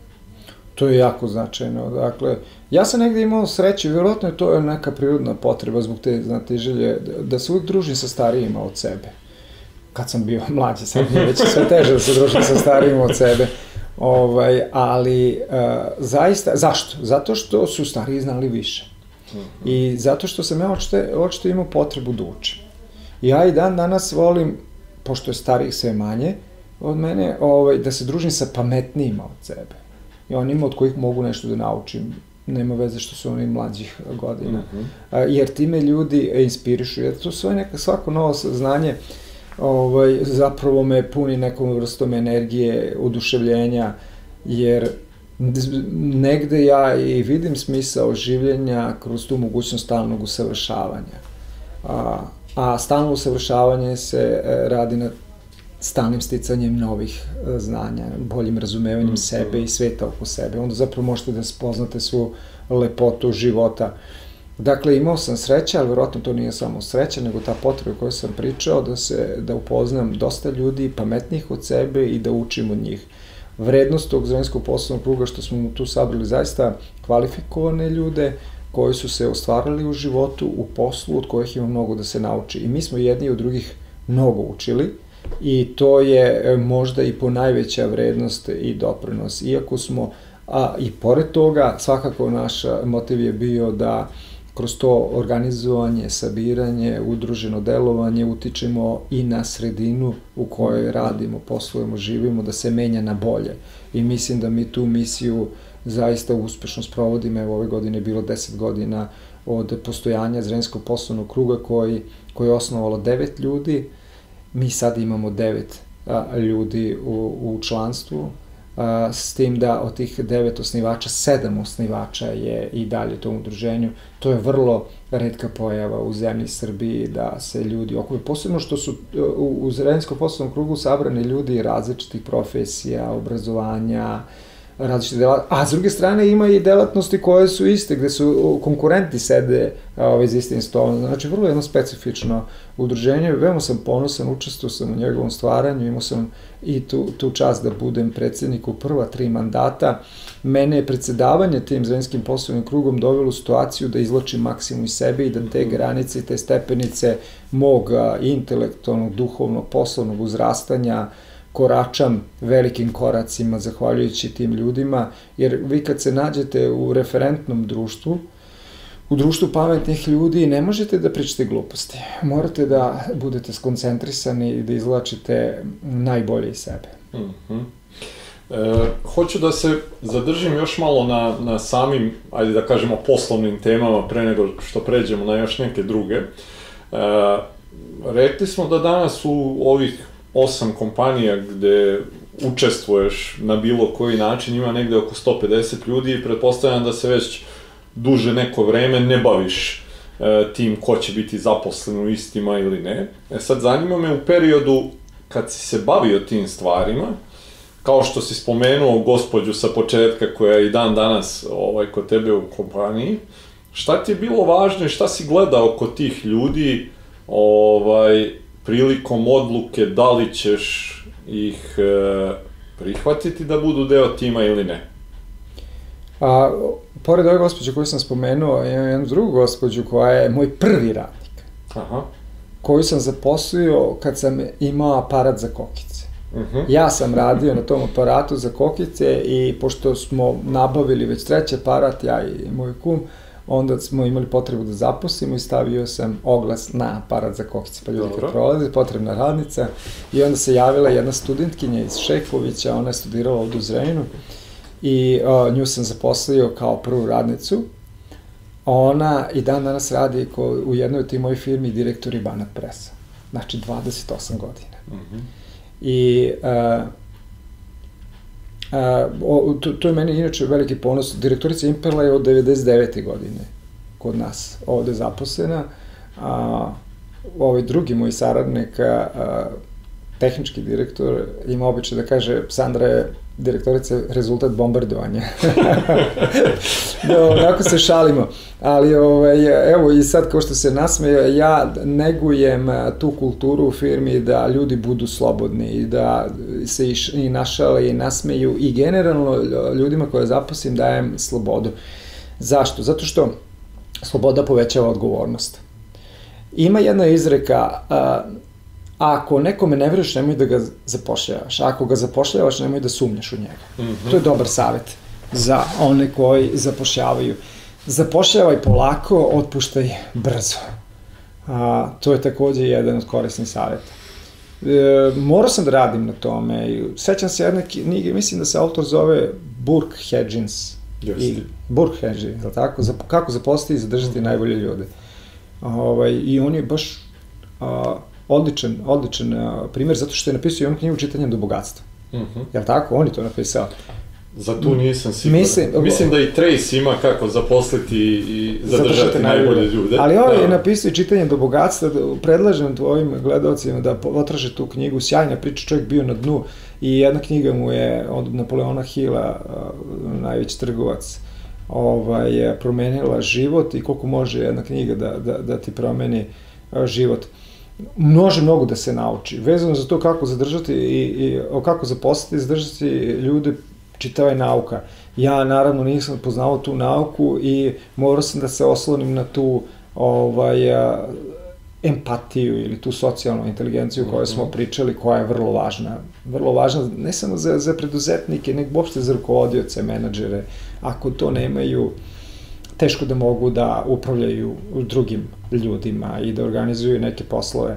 To je jako značajno. Dakle, ja sam negde imao sreće, vjerojatno je to neka prirodna potreba zbog te, znate, želje, da se uvijek družim sa starijima od sebe. Kad sam bio mlađi, sad mi je već sve teže da se družim sa starijima od sebe. Ovaj, ali, uh, zaista, zašto? Zato što su stariji znali više. I zato što sam ja očite, očite imao potrebu da učim. Ja i dan danas volim, pošto je starih sve manje od mene, ovaj, da se družim sa pametnijima od sebe. I onima od kojih mogu nešto da naučim. Nema veze što su oni mlađih godina. Mm -hmm. Jer time ljudi inspirišu. Jer to sve neka, svako novo znanje ovaj, zapravo me puni nekom vrstom energije, oduševljenja, jer negde ja i vidim smisao življenja kroz tu mogućnost stalnog usavršavanja. A, a stalno usavršavanje se e, radi na stalnim sticanjem novih e, znanja, boljim razumevanjem mm, sebe i sveta oko sebe. Onda zapravo možete da spoznate svu lepotu života. Dakle, imao sam sreće, ali verovatno to nije samo sreća, nego ta potreba koju sam pričao, da se, da upoznam dosta ljudi pametnih od sebe i da učim od njih. Vrednost tog zrenskog poslovnog kruga što smo tu sabrali zaista kvalifikovane ljude, koji su se ostvarili u životu, u poslu, od kojih ima mnogo da se nauči. I mi smo jedni od drugih mnogo učili i to je e, možda i po najveća vrednost i doprinos. Iako smo, a i pored toga, svakako naš motiv je bio da kroz to organizovanje, sabiranje, udruženo delovanje utičemo i na sredinu u kojoj radimo, poslujemo, živimo, da se menja na bolje. I mislim da mi tu misiju uh, zaista uspešno sprovodim. Evo, ove godine je bilo 10 godina od postojanja Zrenskog poslovnog kruga koji, koji je osnovalo devet ljudi. Mi sad imamo devet a, ljudi u, u članstvu, a, s tim da od tih devet osnivača, sedam osnivača je i dalje u tom udruženju. To je vrlo redka pojava u zemlji Srbiji da se ljudi okupe. Posebno što su u, u Zrenskom poslovnom krugu sabrani ljudi različitih profesija, obrazovanja, različite delatnosti, a s druge strane ima i delatnosti koje su iste, gde su konkurenti sede ovaj, za istim stolom. Znači, vrlo jedno specifično udruženje, veoma sam ponosan, učestvo sam u njegovom stvaranju, imao sam i tu, tu čast da budem predsednik u prva tri mandata. Mene je predsedavanje tim zvenskim poslovnim krugom dovelo u situaciju da izločim maksimum iz sebe i da te granice i te stepenice mog intelektualnog, duhovnog, poslovnog uzrastanja, koračam velikim koracima zahvaljujući tim ljudima, jer vi kad se nađete u referentnom društvu, u društvu pametnih ljudi ne možete da pričate gluposti. Morate da budete skoncentrisani i da izlačite najbolje iz sebe. Mm -hmm. E, hoću da se zadržim još malo na, na samim, ajde da kažemo, poslovnim temama pre nego što pređemo na još neke druge. E, rekli smo da danas u ovih osam kompanija gde učestvuješ na bilo koji način, ima negde oko 150 ljudi i pretpostavljam da se već duže neko vreme ne baviš e, tim ko će biti zaposlen u istima ili ne. E sad, zanima me u periodu kad si se bavio tim stvarima, kao što si spomenuo gospođu sa početka koja je i dan danas ovaj, kod tebe u kompaniji, šta ti je bilo važno i šta si gledao kod tih ljudi ovaj, prilikom odluke da li ćeš ih e, prihvatiti da budu deo tima ili ne? A, pored ove gospođe koju sam spomenuo, imam jednu drugu gospođu koja je moj prvi radnik. Aha. Koju sam zaposlio kad sam imao aparat za kokice. Uh mhm. -huh. Ja sam radio na tom aparatu za kokice i pošto smo nabavili već treći aparat, ja i moj kum, uh, onda smo imali potrebu da zaposlimo i stavio sam oglas na aparat za kokice, pa ljudi Dobro. kad prolaze, potrebna radnica, i onda se javila jedna studentkinja iz Šekovića, ona je studirala ovde u Zrenjinu, i uh, nju sam zaposlio kao prvu radnicu. Ona i dan danas radi ko, u jednoj od tih mojih firmi direktori Banat Presa. Znači 28 godina. Mm -hmm. I uh, uh, o, to, to je meni inače veliki ponos. Direktorica Impela je od 99. godine kod nas ovde zaposlena. A, ovaj drugi moj saradnik, a, tehnički direktor, ima običaj da kaže Sandra je direktorica rezultat bombardovanja. da, onako se šalimo. Ali ovaj, evo i sad kao što se nasmeje, ja negujem tu kulturu u firmi da ljudi budu slobodni i da se i, i našale i nasmeju i generalno ljudima koje zaposlim dajem slobodu. Zašto? Zato što sloboda povećava odgovornost. Ima jedna izreka, a, ako nekome ne veruješ, nemoj da ga zapošljavaš. A ako ga zapošljavaš, nemoj da sumnjaš u njega. Mm -hmm. To je dobar savet za one koji zapošljavaju. Zapošljavaj polako, otpuštaj brzo. A, to je takođe jedan od korisnih saveta. E, morao sam da radim na tome. Sećam se jedne knjige, mislim da se autor zove Burke Hedgins. Just. I Burke Hedgins, je tako? Za, kako zaposliti i zadržati mm -hmm. najbolje ljude. Ovaj, I on je baš a, odličan, odličan a, primer zato što je napisao i on knjigu Čitanjem do bogatstva. Mm -hmm. Jel tako? On je to napisao. Za tu nisam siguran. Mislim, Mislim da i Trace ima kako zaposliti i zadržati najbolje ljude. Ali on da. je napisao i čitanje do bogatstva, da predlažem tvojim gledalcima da potraže tu knjigu, sjajna priča, čovjek bio na dnu i jedna knjiga mu je od Napoleona Hila, najveći trgovac, ovaj, promenila život i koliko može jedna knjiga da, da, da ti promeni život. Može mnogo da se nauči. Vezano za to kako zadržati i, i kako zaposliti, zadržati ljude čitava je nauka. Ja naravno nisam poznao tu nauku i morao sam da se oslonim na tu ovaj, empatiju ili tu socijalnu inteligenciju koju smo mhm. pričali, koja je vrlo važna. Vrlo važna ne samo za, za preduzetnike, nego uopšte za rukovodioce, menadžere. Ako to nemaju, teško da mogu da upravljaju drugim ljudima i da organizuju neke poslove.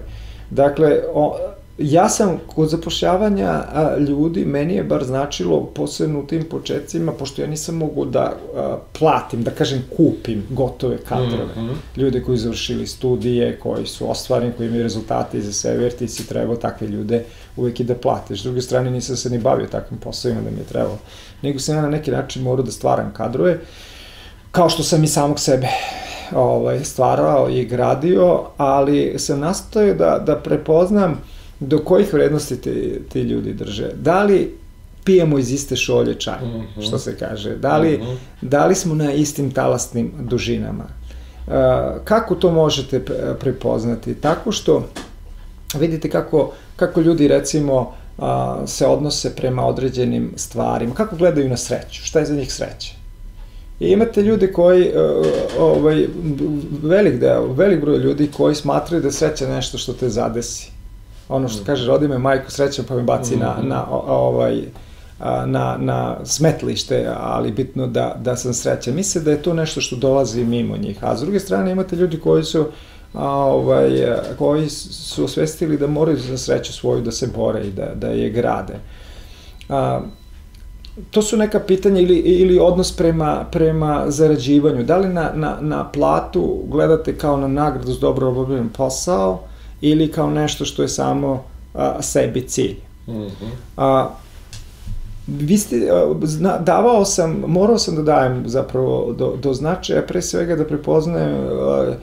Dakle, o, ja sam kod zapošljavanja a, ljudi, meni je bar značilo, posebno u tim početcima, pošto ja nisam mogu da a, platim, da kažem kupim gotove kadrove. Mm -hmm. Ljude koji završili studije, koji su ostvareni, koji imaju rezultate iza sebe, jer ti si trebao takve ljude uvek i da platiš. S druge strane, nisam se ni bavio takvim poslovima da mi je trebalo. Nego sam ja na neki način morao da stvaram kadrove, kao što sam i samog sebe ovaj, stvarao i gradio, ali sam nastoje da, da prepoznam do kojih vrednosti ti, ti ljudi drže. Da li pijemo iz iste šolje čaj, mm -hmm. što se kaže, da li, mm -hmm. da li smo na istim talasnim dužinama. Uh, kako to možete prepoznati? Tako što vidite kako, kako ljudi recimo uh, se odnose prema određenim stvarima, kako gledaju na sreću, šta je za njih sreća. I imate ljude koji, uh, ovaj, velik deo, velik broj ljudi koji smatraju da sreća nešto što te zadesi ono što kaže, rodi me majku srećom pa me baci na, mhm. na, ovaj, na, na smetlište, ali bitno da, da sam srećan. Misle da je to nešto što dolazi mimo njih. A s druge strane imate ljudi koji su a, ovaj, koji su osvestili da moraju za sreću svoju da se bore i da, da je grade. A, to su neka pitanja ili, ili odnos prema, prema zarađivanju. Da li na, na, na platu gledate kao na nagradu s dobro obavljen posao, ili kao nešto što je samo a, sebi cilj. Mm -hmm. a, vi ste, zna, davao sam, morao sam da dajem zapravo do, do značaja, pre svega da prepoznajem a,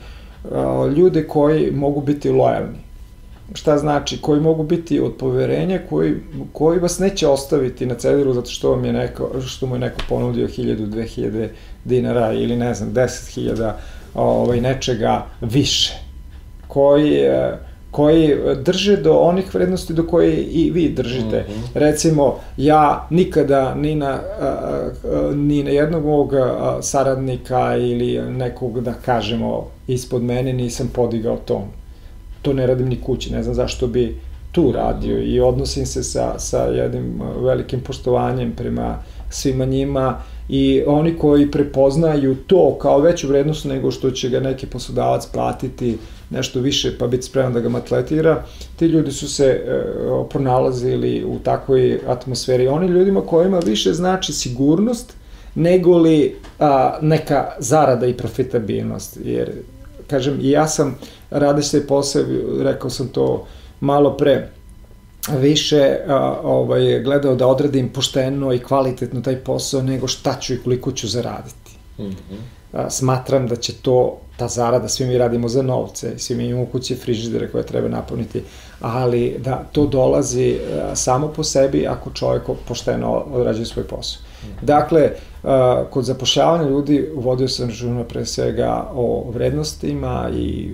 a, ljude koji mogu biti lojalni. Šta znači? Koji mogu biti od poverenja, koji, koji vas neće ostaviti na cediru zato što vam je neko, što mu je neko ponudio 1000, 2000 dinara ili ne znam, 10.000 ovaj, nečega više. Koji, e, koji drže do onih vrednosti do koje i vi držite. Mm -hmm. Recimo, ja nikada ni na, ni na jednog mog saradnika ili nekog, da kažemo, ispod mene nisam podigao ton. To ne radim ni kući, ne znam zašto bi tu radio i odnosim se sa, sa jednim velikim poštovanjem prema svima njima i oni koji prepoznaju to kao veću vrednost nego što će ga neki poslodavac platiti nešto više pa biti spreman da ga matletira, ti ljudi su se e, pronalazili u takvoj atmosferi. Oni ljudima kojima više znači sigurnost nego li a, neka zarada i profitabilnost. Jer, kažem, i ja sam radeći se posao, rekao sam to malo pre, više a, ovaj, gledao da odradim pošteno i kvalitetno taj posao nego šta ću i koliko ću zaraditi. Mm -hmm. a, smatram da će to, ta zarada, svi mi radimo za novce, svi mi imamo kuće frižidere koje treba napuniti, ali da to dolazi a, samo po sebi ako čovjek pošteno odrađuje svoj posao. Dakle, kod zapošljavanja ljudi uvodio sam računa pre svega o vrednostima i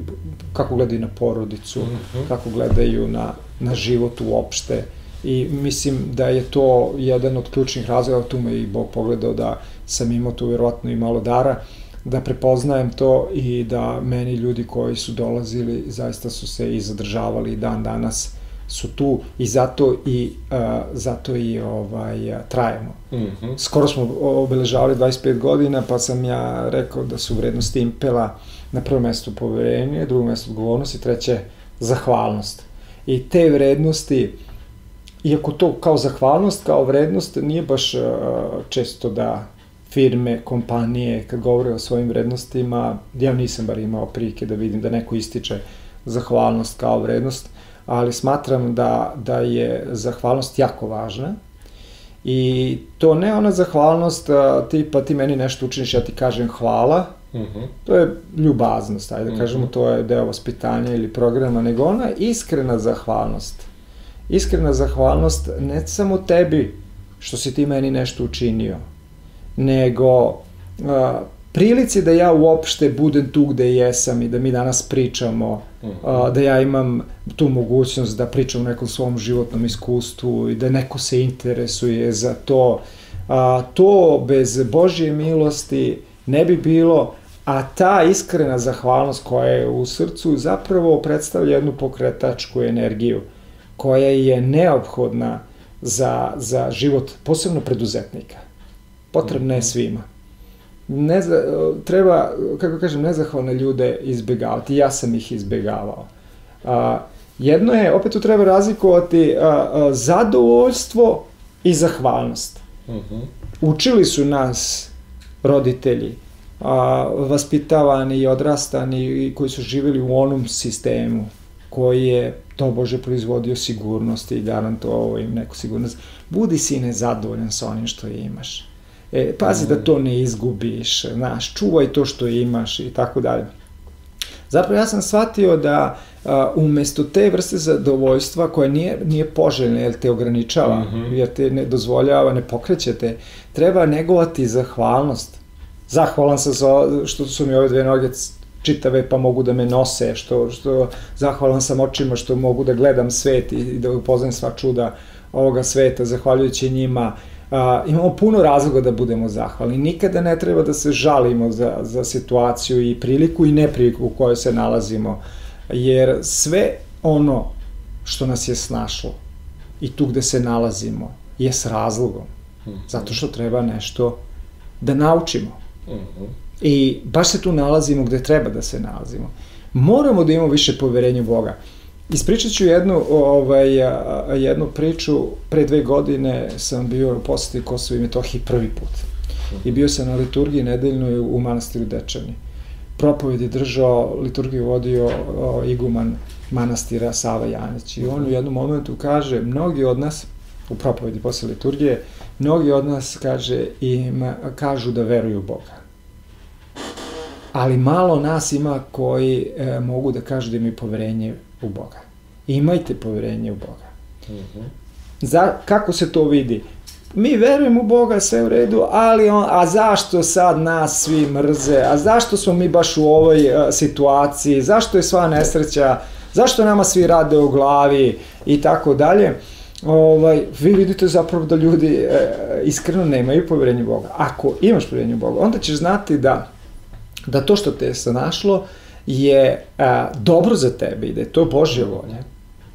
kako gledaju na porodicu, -hmm. kako gledaju na na život uopšte i mislim da je to jedan od ključnih razloga, tu me i Bog pogledao da sam imao tu vjerovatno i malo dara, da prepoznajem to i da meni ljudi koji su dolazili zaista su se i zadržavali dan danas su tu i zato i uh, zato i ovaj trajemo. Mm -hmm. Skoro smo obeležavali 25 godina, pa sam ja rekao da su vrednosti Impela na prvom mestu poverenje, drugo mesto odgovornost i treće zahvalnost. I te vrednosti, iako to kao zahvalnost, kao vrednost, nije baš uh, često da firme, kompanije, kad govore o svojim vrednostima, ja nisam bar imao prilike da vidim da neko ističe zahvalnost kao vrednost, ali smatram da, da je zahvalnost jako važna i to ne ona zahvalnost tipa ti meni nešto učiniš, ja ti kažem hvala, Uh mhm. -huh. To je ljubaznost, ajde da mhm. kažemo, uh -huh. to je deo vaspitanja ili programa, nego ona iskrena zahvalnost. Iskrena zahvalnost ne samo tebi što si ti meni nešto učinio, nego a, prilici da ja uopšte budem tu gde jesam i da mi danas pričamo, -huh. a, da ja imam tu mogućnost da pričam o nekom svom životnom iskustvu i da neko se interesuje za to. A, to bez Božje milosti ne bi bilo, a ta iskrena zahvalnost koja je u srcu zapravo predstavlja jednu pokretačku energiju koja je neophodna za, za život, posebno preduzetnika. Potrebna je mhm. svima. Ne, treba, kako kažem, nezahvalne ljude izbegavati. Ja sam ih izbegavao. A, jedno je, opet tu treba razlikovati a, a, zadovoljstvo i zahvalnost. Uh mhm. -huh. Učili su nas roditelji, a, vaspitavani i odrastani i koji su živjeli u onom sistemu koji je to Bože proizvodio sigurnost i garantovao im neku sigurnost. Budi sine zadovoljan sa onim što imaš. E, pazi mm. da to ne izgubiš, znaš, čuvaj to što imaš i tako dalje. Zapravo ja sam shvatio da a, umesto te vrste zadovoljstva koja nije, nije poželjna jer te ograničava, mm -hmm. jer te ne dozvoljava, ne pokreće te, treba negovati zahvalnost. Zahvalan sam za što su mi ove dve noge čitave pa mogu da me nose, što, što zahvalan sam očima što mogu da gledam svet i da upoznam sva čuda ovoga sveta, zahvaljujući njima. A, imamo puno razloga da budemo zahvalni. Nikada ne treba da se žalimo za, za situaciju i priliku i nepriliku u kojoj se nalazimo, jer sve ono što nas je snašlo i tu gde se nalazimo je s razlogom. Mhm. Zato što treba nešto da naučimo. Uh -huh. I baš se tu nalazimo gde treba da se nalazimo. Moramo da imamo više poverenja u Boga. Ispričat ću jednu, ovaj, jednu priču. Pre dve godine sam bio u poseti Kosovo i Metohiji prvi put. I bio sam na liturgiji nedeljnoj u manastiru Dečani. Propoved je držao, liturgiju vodio o, iguman manastira Sava Janić. I on u jednom momentu kaže, mnogi od nas, u propovedi posle liturgije, mnogi od nas, kaže, ima, kažu da veruju Boga. Ali malo nas ima koji e, mogu da kažu da imaju poverenje u Boga. Imajte poverenje u Boga. -hmm. Za, kako se to vidi? Mi verujemo u Boga, sve u redu, ali on, a zašto sad nas svi mrze? A zašto smo mi baš u ovoj a, e, situaciji? Zašto je sva nesreća? Zašto nama svi rade u glavi? I tako dalje ovaj, vi vidite zapravo da ljudi e, iskreno nemaju poverenje u Boga. Ako imaš poverenje u Boga, onda ćeš znati da, da to što te je našlo je a, e, dobro za tebe i da je to Božja volja.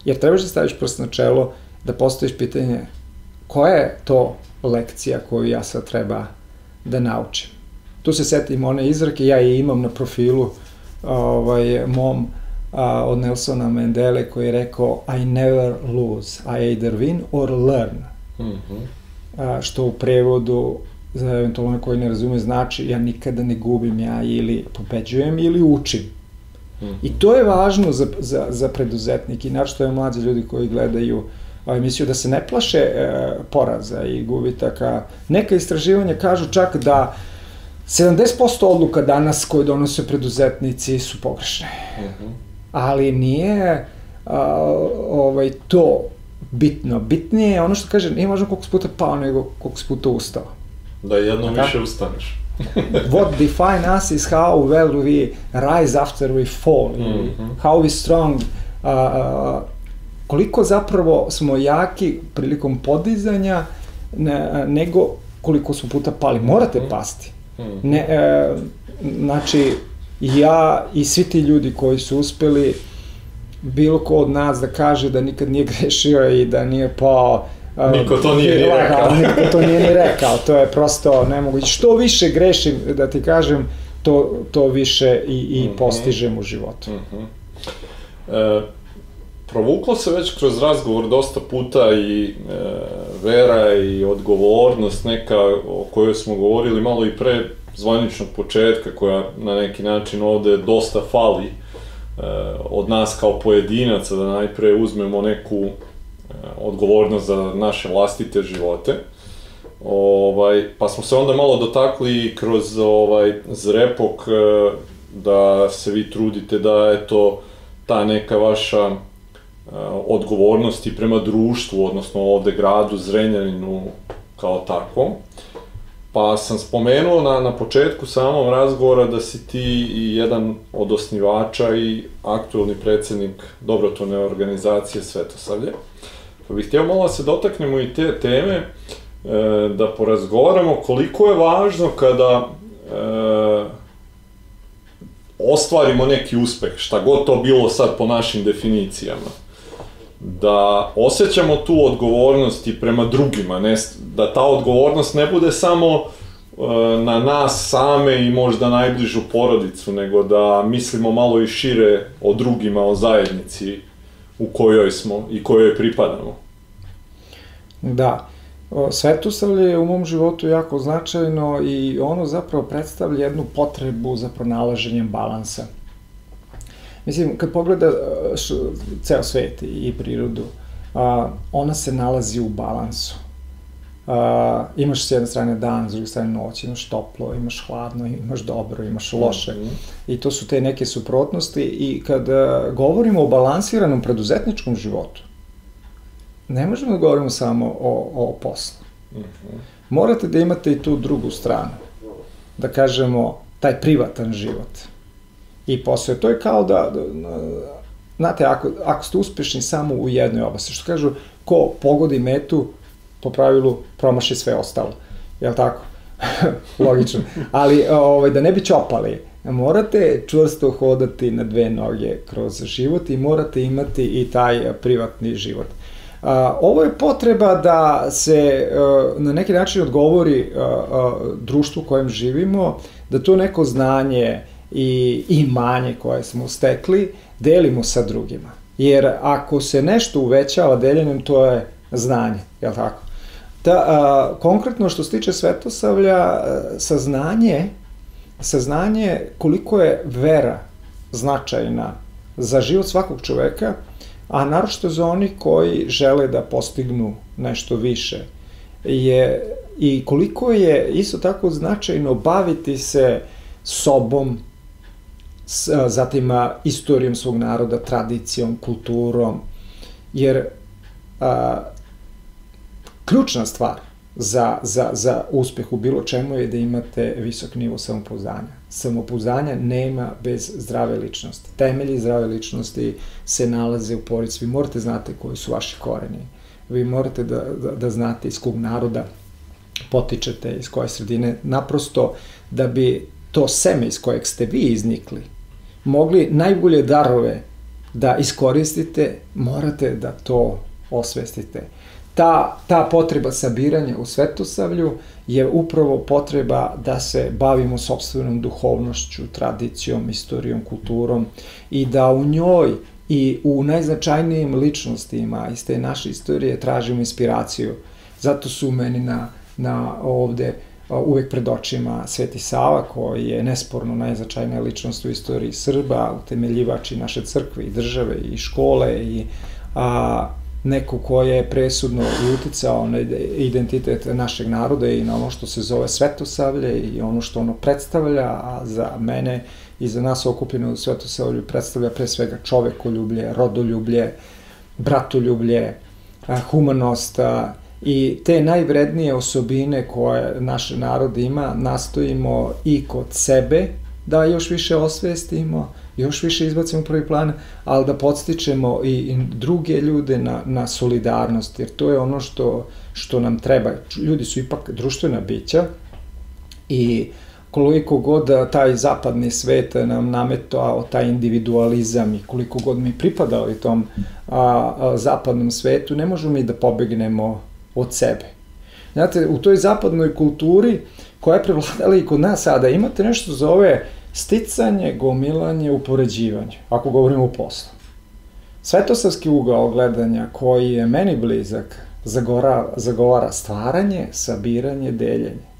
Jer trebaš da staviš prst na čelo, da postaviš pitanje koja je to lekcija koju ja sad treba da naučim. Tu se setim one izrake, ja je imam na profilu ovaj, mom, a, od Nelsona Mandele koji je rekao I never lose, I either win or learn. Mm -hmm. a, što u prevodu za eventualno koji ne razume znači ja nikada ne gubim, ja ili pobeđujem ili učim. I to je važno za, za, za preduzetnike, inače to je mlađe ljudi koji gledaju a, emisiju da se ne plaše e, poraza i gubitaka. Neka istraživanja kažu čak da 70% odluka danas koje donose preduzetnici su pogrešne. Mm -hmm. Ali nije a, ovaj, to bitno. Bitnije je ono što kaže, nije važno koliko puta pao, nego koliko puta ustao. Da jednom više ustaneš. What define us is how well we rise after we fall. Mm -hmm. How we strong, uh, uh, koliko zapravo smo jaki prilikom podizanja ne, nego koliko su puta pali. Morate mm -hmm. pasti. -hmm. Ne, e, znači, ja i svi ti ljudi koji su uspeli bilo ko od nas da kaže da nikad nije grešio i da nije pao Niko to nije ni rekao. Niko to nije ni rekao, to je prosto nemoguće. Što više grešim, da ti kažem, to, to više i, i mm -hmm. postižem u životu. Mm -hmm. e, provuklo se već kroz razgovor dosta puta i e, vera i odgovornost neka o kojoj smo govorili malo i pre zvaničnog početka koja na neki način ovde dosta fali e, od nas kao pojedinaca da najpre uzmemo neku odgovornost za naše vlastite živote. Ovaj, pa smo se onda malo dotakli kroz ovaj zrepok e, da se vi trudite da je to ta neka vaša e, odgovornost i prema društvu, odnosno ovde gradu Zrenjaninu kao takvom. Pa sam spomenuo na, na početku samom razgovora da si ti i jedan od osnivača i aktualni predsednik dobrotvorne organizacije Svetosavlje. Pa bih htio malo da se dotaknemo i te teme, e, da porazgovaramo koliko je važno kada e, ostvarimo neki uspeh, šta god to bilo sad po našim definicijama, da osjećamo tu odgovornost i prema drugima, ne, da ta odgovornost ne bude samo e, na nas same i možda najbližu porodicu, nego da mislimo malo i šire o drugima, o zajednici u kojoj smo i kojoj pripadamo. Da. Svetosavlje je u mom životu jako značajno i ono zapravo predstavlja jednu potrebu za pronalaženjem balansa. Mislim, kad pogleda š, ceo svet i prirodu, a, ona se nalazi u balansu. A, imaš s jedne strane dan, s druge strane noć, imaš toplo, imaš hladno, imaš dobro, imaš loše. Mm -hmm. I to su te neke suprotnosti i kad govorimo o balansiranom preduzetničkom životu, ne možemo da govorimo samo o, o poslu. Mm -hmm. Morate da imate i tu drugu stranu. Da kažemo, taj privatan život. I posao. To je kao da, da znate, ako, ako ste uspešni samo u jednoj oblasti, što kažu, ko pogodi metu, po pravilu promaši sve ostalo. Je li tako? Logično. Ali ovaj, da ne bi čopali, morate čvrsto hodati na dve noge kroz život i morate imati i taj privatni život. Ovo je potreba da se e, na neki način odgovori e, e, društvu u kojem živimo, da to neko znanje i imanje koje smo stekli delimo sa drugima. Jer ako se nešto uvećava deljenjem, to je znanje, je li tako? Da, a, konkretno što se tiče Svetosavlja, saznanje, saznanje koliko je vera značajna za život svakog čoveka, a naročito za oni koji žele da postignu nešto više, je i koliko je isto tako značajno baviti se sobom, zatim istorijom svog naroda, tradicijom, kulturom, jer a, ključna stvar za, za, za uspeh u bilo čemu je da imate visok nivo samopouzdanja. Samopouzdanja nema bez zdrave ličnosti. Temelji zdrave ličnosti se nalaze u porodici. Vi morate znate koji su vaši koreni. Vi morate da, da, da znate iz kog naroda potičete, iz koje sredine, naprosto da bi to seme iz kojeg ste vi iznikli, mogli najbolje darove da iskoristite, morate da to osvestite ta, ta potreba sabiranja u Svetosavlju je upravo potreba da se bavimo sobstvenom duhovnošću, tradicijom, istorijom, kulturom i da u njoj i u najznačajnijim ličnostima iz te naše istorije tražimo inspiraciju. Zato su meni na, na ovde uvek pred očima Sveti Sava, koji je nesporno najznačajnija ličnost u istoriji Srba, utemeljivač i naše crkve i države i škole i a, neko ko je presudno i uticao na identitet našeg naroda i na ono što se zove Svetosavlje i ono što ono predstavlja, a za mene i za nas okupljeno u Svetosavlju predstavlja pre svega čovekoljublje, rodoljublje, bratoljublje, humanost i te najvrednije osobine koje naš narod ima nastojimo i kod sebe da još više osvestimo, još više izbacimo u prvi plan, ali da podstičemo i, druge ljude na, na solidarnost, jer to je ono što, što nam treba. Ljudi su ipak društvena bića i koliko god taj zapadni svet nam nametao taj individualizam i koliko god mi pripadali tom a, a, zapadnom svetu, ne možemo mi da pobegnemo od sebe. Znate, u toj zapadnoj kulturi koja je prevladala i kod nas sada, imate nešto zove sticanje, gomilanje, upoređivanje, ako govorimo o poslu. Svetosavski ugao gledanja koji je meni blizak zagora, zagovara stvaranje, sabiranje, deljenje.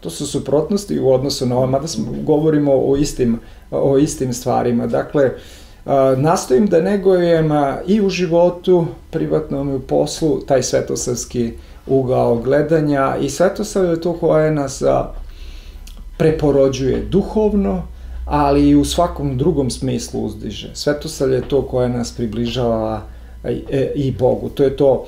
To su suprotnosti u odnosu na ovo, mada smo, govorimo o istim, o istim stvarima. Dakle, nastojim da negujem i u životu, privatnom i u poslu, taj svetosavski ugao gledanja i svetosav je to koje nas preporođuje duhovno, ali i u svakom drugom smislu uzdiže. Svetosavlje je to koje nas približava e, i Bogu. To je to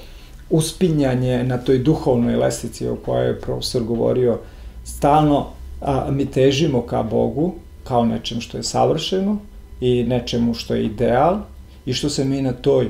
uspinjanje na toj duhovnoj lestici o kojoj je profesor govorio. Stalno a, mi težimo ka Bogu, kao nečem što je savršeno i nečemu što je ideal i što se mi na toj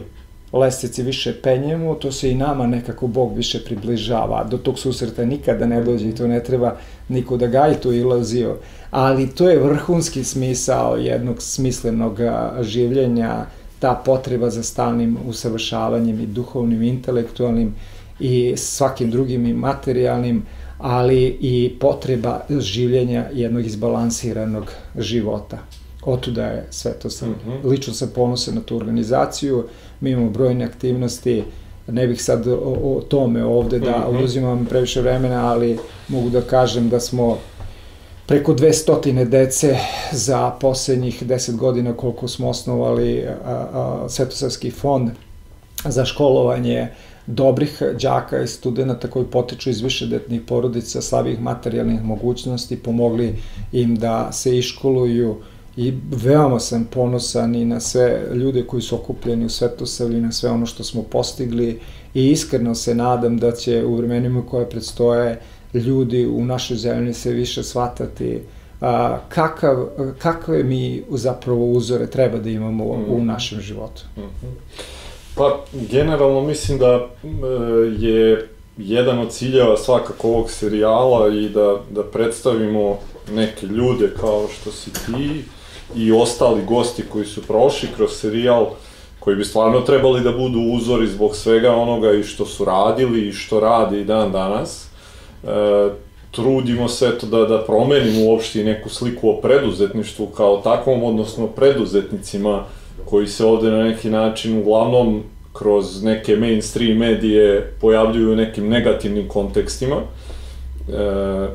lestici više penjemo, to se i nama nekako Bog više približava. Do tog susreta nikada ne dođe i to ne treba niko da gaji tu ilazio. Ali to je vrhunski smisao jednog smislenog življenja, ta potreba za stalnim usavršavanjem i duhovnim, i intelektualnim i svakim drugim i materijalnim, ali i potreba življenja jednog izbalansiranog života. Otuda je sve to sam, mm -hmm. lično sam ponosan na tu organizaciju, mi imamo brojne aktivnosti, ne bih sad o, o tome ovde da mm -hmm. oduzimam previše vremena, ali mogu da kažem da smo preko 200 dece za poslednjih 10 godina koliko smo osnovali a, a, Svetosavski fond za školovanje dobrih đaka i studenta koji potiču iz višedetnih porodica slabih materijalnih mogućnosti, pomogli im da se iškoluju i veoma sam ponosan i na sve ljude koji su okupljeni u Svetosavlju i na sve ono što smo postigli i iskreno se nadam da će u vremenima koje predstoje ljudi u našoj zemlji se više shvatati a, kakav, kakve mi zapravo uzore treba da imamo mm. u našem životu. Mm -hmm. Pa, generalno mislim da e, je jedan od ciljeva svakako ovog serijala i da, da predstavimo neke ljude kao što si ti, i ostali gosti koji su prošli kroz serijal, koji bi stvarno trebali da budu uzori zbog svega onoga i što su radili i što radi i dan danas. E, trudimo se to da, da promenimo uopšte neku sliku o preduzetništvu kao takvom, odnosno preduzetnicima koji se ovde na neki način uglavnom kroz neke mainstream medije pojavljuju u nekim negativnim kontekstima. E,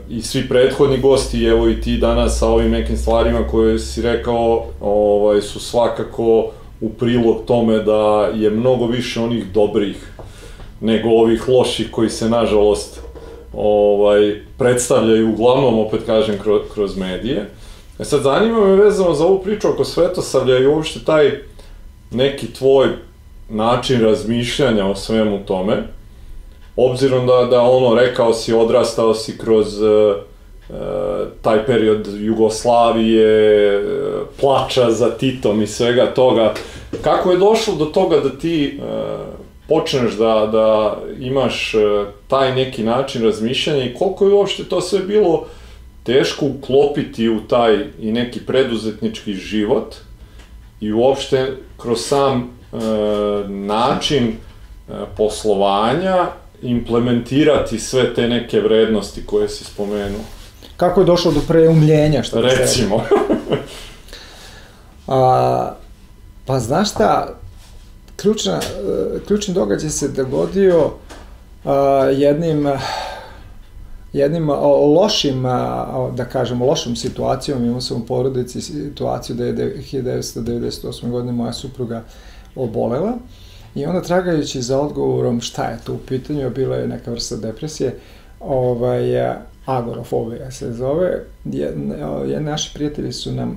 i svi prethodni gosti, evo i ti danas sa ovim nekim stvarima koje si rekao, ovaj, su svakako u prilog tome da je mnogo više onih dobrih nego ovih loših koji se nažalost ovaj, predstavljaju uglavnom, opet kažem, kroz, kroz medije. E sad, zanima me vezano za ovu priču oko Svetosavlja i uopšte taj neki tvoj način razmišljanja o svemu tome obzirom da, da ono, rekao si, odrastao si kroz uh, taj period Jugoslavije, uh, plača za Titom i svega toga, kako je došlo do toga da ti počneš da, da imaš taj neki način razmišljanja i koliko je uopšte to sve bilo teško uklopiti u taj i neki preduzetnički život i uopšte kroz sam uh, način poslovanja implementirati sve te neke vrednosti koje si spomenuo. Kako je došlo do preumljenja, što Recimo. A, pa znaš šta, ključna, ključni događaj se dogodio a, jednim jednim lošim, da kažemo, lošom situacijom, imao sam u porodici situaciju da je 1998. godine moja supruga obolela i onda tragajući za odgovorom šta je to u pitanju, bila je neka vrsta depresije, ovaj, agorofobija se zove, je, naši prijatelji su nam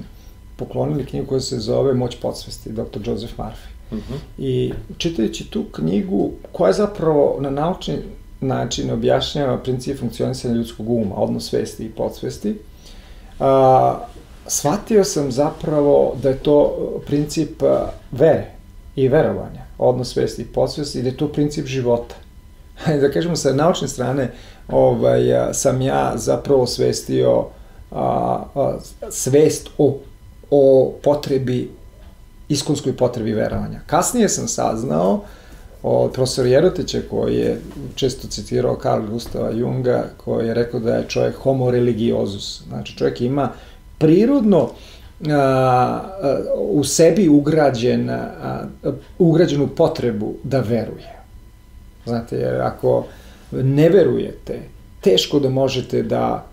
poklonili knjigu koja se zove Moć podsvesti, dr. Joseph Murphy. Uh mhm. -huh. I čitajući tu knjigu, koja je zapravo na naučni način objašnjava princip funkcionisanja ljudskog uma, odnos svesti i podsvesti, a, shvatio sam zapravo da je to princip vere i verovanja, odnos svesti i podsvesti, i da je to princip života. da kažemo, sa naučne strane ovaj, sam ja zapravo svestio a, a, svest o, o potrebi, iskonskoj potrebi verovanja. Kasnije sam saznao od profesora Jerotića koji je često citirao Karl Gustava Junga koji je rekao da je čovjek homo religiosus. Znači čovjek ima prirodno u sebi ugrađen, ugrađenu potrebu da veruje. Znate, jer ako ne verujete, teško da možete da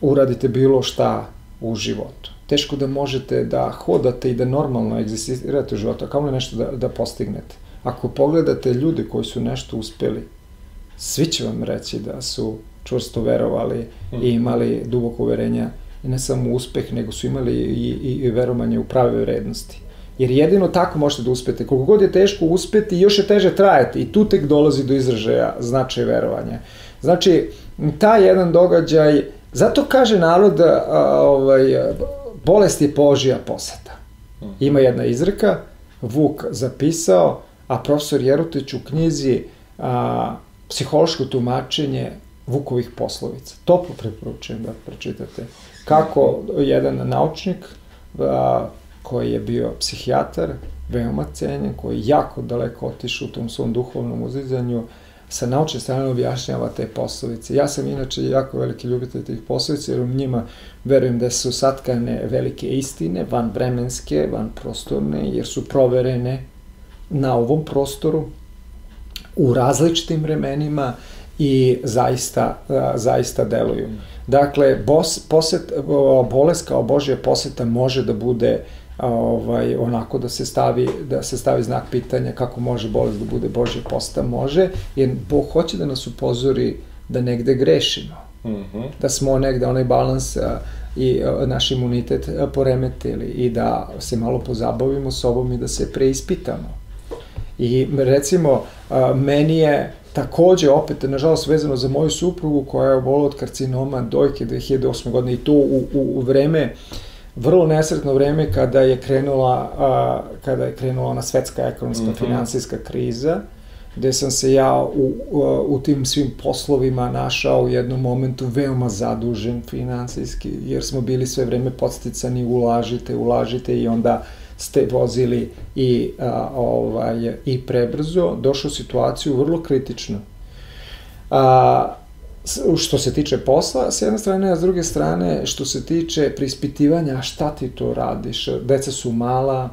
uradite bilo šta u životu. Teško da možete da hodate i da normalno egzistirate u životu, a kao li nešto da, da postignete. Ako pogledate ljude koji su nešto uspeli, svi će vam reći da su čvrsto verovali i imali duboko uverenja ne samo uspeh, nego su imali i, i, i verovanje u prave vrednosti. Jer jedino tako možete da uspete. Koliko god je teško uspeti, još je teže trajati i tu tek dolazi do izražaja značaj verovanja. Znači, taj jedan događaj, zato kaže narod, a, ovaj, bolest je Božija poseta. Mhm. Ima jedna izreka, Vuk zapisao, a profesor Jerotić u knjizi a, psihološko tumačenje Vukovih poslovica. Toplo preporučujem da pročitate. Kako jedan naučnik a, koji je bio psihijatar, veoma cenjen, koji je jako daleko otišao u tom svom duhovnom uzizanju, sa naučne strane objašnjava te poslovice. Ja sam inače jako veliki ljubitelj tih poslovica, jer u njima verujem da su satkane velike istine, van vremenske, van prostorne, jer su proverene na ovom prostoru, u različitim vremenima i zaista, zaista deluju. Dakle, bos, poset, bolest kao Božja poseta može da bude ovaj, onako da se stavi da se stavi znak pitanja kako može bolest da bude Božja posta, može, jer Bog hoće da nas upozori da negde grešimo. Mm -hmm. Da smo negde onaj balans a, i a, naš imunitet a, poremetili i da se malo pozabavimo sobom i da se preispitamo. I recimo, meni je takođe opet, nažalost, vezano za moju suprugu koja je obola od karcinoma dojke 2008. godine i to u, u, u vreme vrlo nesretno vreme kada je krenula a, kada je krenula ona svetska ekonomska mm -hmm. finansijska kriza gde sam se ja u, u, u tim svim poslovima našao u jednom momentu veoma zadužen finansijski, jer smo bili sve vreme podsticani ulažite, ulažite i onda ste vozili i, a, ovaj, i prebrzo, došao u situaciju vrlo kritičnu. A, što se tiče posla, s jedne strane, a s druge strane, što se tiče prispitivanja šta ti to radiš, deca su mala,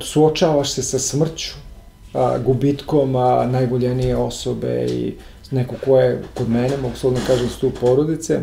suočavaš se sa smrću, a, gubitkom a, najvoljenije osobe i neko ko je kod mene, mogu slobodno kažem, stup porodice,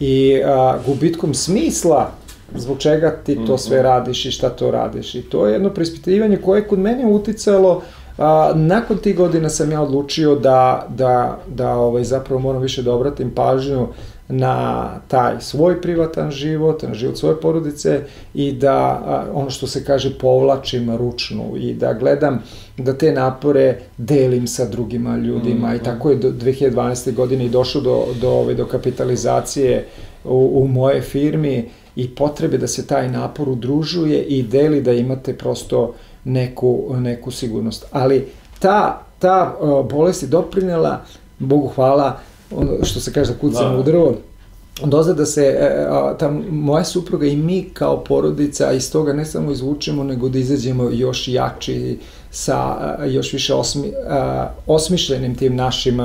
i a, gubitkom smisla zbog čega ti to sve mhm. radiš i šta to radiš. I to je jedno prispitivanje koje je kod mene uticalo A, nakon tih godina sam ja odlučio da, da, da ovaj, zapravo moram više da obratim pažnju na taj svoj privatan život, na život svoje porodice i da a, ono što se kaže povlačim ručnu i da gledam da te napore delim sa drugima ljudima mm, i tako je do 2012. godine i došlo do, do, ove, do kapitalizacije u, u moje firmi i potrebe da se taj napor udružuje i deli da imate prosto neku, neku sigurnost. Ali ta, ta bolest je doprinela, Bogu hvala, što se kaže da kucam da. u drvo, doza da se e, ta moja supruga i mi kao porodica iz toga ne samo izvučemo, nego da izađemo još jači sa još više osmi, osmišljenim tim našim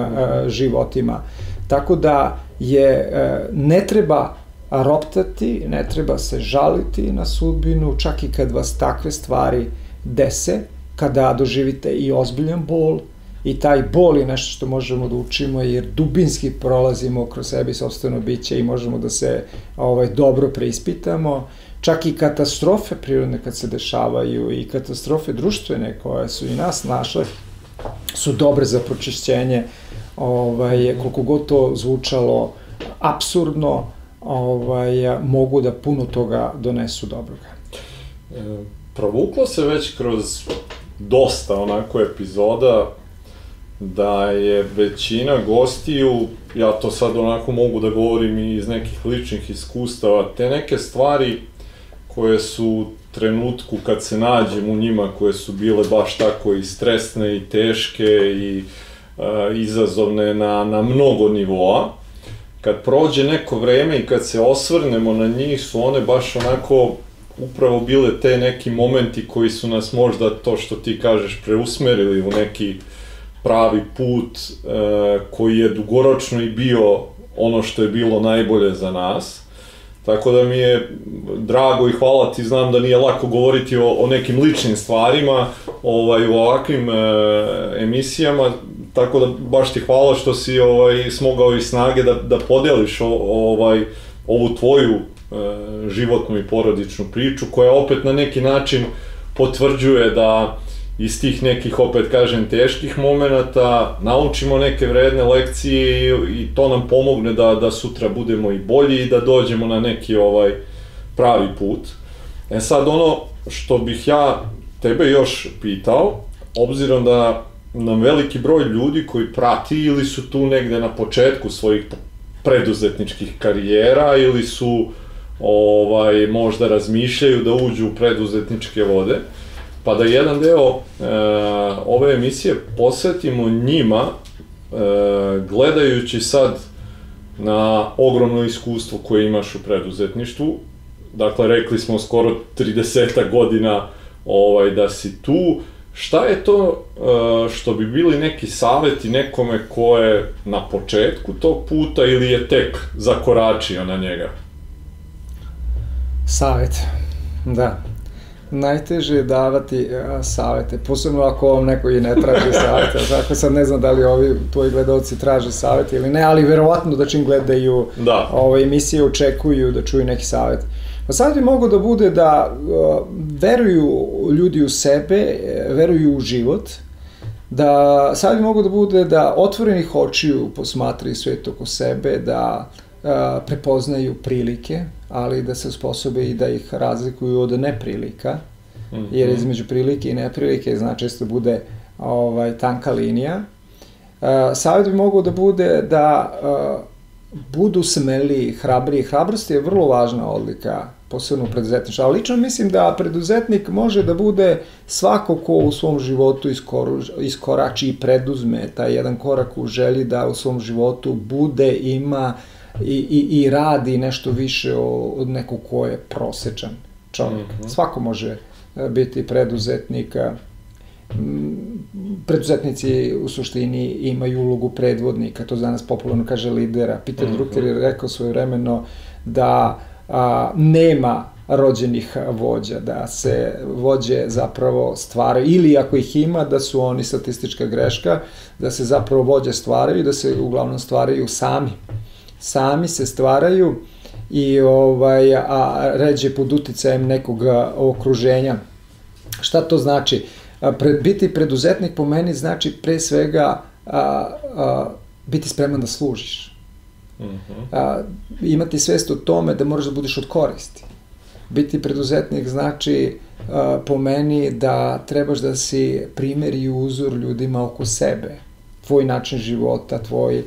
životima. Tako da je, e, ne treba roptati, ne treba se žaliti na sudbinu, čak i kad vas takve stvari dese, kada doživite i ozbiljan bol, i taj bol je nešto što možemo da učimo jer dubinski prolazimo kroz sebi i sobstveno biće i možemo da se ovaj dobro preispitamo. Čak i katastrofe prirodne kad se dešavaju i katastrofe društvene koje su i nas našle su dobre za pročišćenje ovaj, koliko god to zvučalo absurdno, ovaj, mogu da puno toga donesu dobroga. E, provuklo se već kroz dosta onako epizoda da je većina gostiju, ja to sad onako mogu da govorim iz nekih ličnih iskustava, te neke stvari koje su trenutku kad se nađem u njima, koje su bile baš tako i stresne i teške i uh, izazovne na, na mnogo nivoa. Kad prođe neko vreme i kad se osvrnemo na njih, su one baš onako upravo bile te neki momenti koji su nas možda to što ti kažeš preusmerili u neki pravi put e, koji je dugoročno i bio ono što je bilo najbolje za nas. Tako da mi je drago i hvala ti, znam da nije lako govoriti o, o nekim ličnim stvarima ovaj, u ovakvim e, emisijama, tako da baš ti hvala što si ovaj, smogao i snage da, da podeliš ovaj, ovu tvoju e, životnu i porodičnu priču, koja opet na neki način potvrđuje da iz tih nekih, opet kažem, teških momenta, naučimo neke vredne lekcije i, i to nam pomogne da, da sutra budemo i bolji i da dođemo na neki ovaj pravi put. E sad ono što bih ja tebe još pitao, obzirom da nam veliki broj ljudi koji prati ili su tu negde na početku svojih preduzetničkih karijera ili su ovaj možda razmišljaju da uđu u preduzetničke vode, pa da jedan deo e, ove emisije posvetimo njima e, gledajući sad na ogromno iskustvo koje imaš u preduzetništvu. Dakle, rekli smo skoro 30 godina ovaj, da si tu. Šta je to e, što bi bili neki saveti nekome ko je na početku tog puta ili je tek zakoračio na njega? Savet, da najteže je davati a, savete, posebno ako vam neko i ne traži savete. Zato sad ne znam da li ovi tvoji gledalci traže savete ili ne, ali verovatno da čim gledaju da. ove emisije očekuju da čuju neki savet. Pa sad bi mogo da bude da uh, veruju ljudi u sebe, veruju u život, da sad bi mogo da bude da otvorenih očiju posmatraju svet oko sebe, da uh, prepoznaju prilike, ali da se sposobe i da ih razlikuju od neprilika, mm -hmm. jer između prilike i neprilike zna često bude ovaj, tanka linija. Uh, savjet bi mogao da bude da uh, budu smeli, hrabri. Hrabrost je vrlo važna odlika, posebno preduzetništva. Ali lično mislim da preduzetnik može da bude svako ko u svom životu iskoru, iskorači i preduzme taj jedan korak u želji da u svom životu bude, ima i, i, i radi nešto više od nekog ko je prosečan čovjek. Mm -hmm. Svako može e, biti preduzetnik, preduzetnici u suštini imaju ulogu predvodnika, to danas popularno kaže lidera. Peter mm -hmm. Drucker je rekao svoje vremeno da a, nema rođenih vođa, da se vođe zapravo stvaraju, ili ako ih ima, da su oni statistička greška, da se zapravo vođe stvaraju i da se uglavnom stvaraju sami sami se stvaraju i ovaj a ređe pod uticajem nekog okruženja. Šta to znači? Pred, biti preduzetnik po meni znači pre svega a, a, biti spreman da služiš. Uh mhm. -huh. a, imati svest o tome da moraš da budeš od koristi. Biti preduzetnik znači a, po meni da trebaš da si primer i uzor ljudima oko sebe. Tvoj način života, tvoj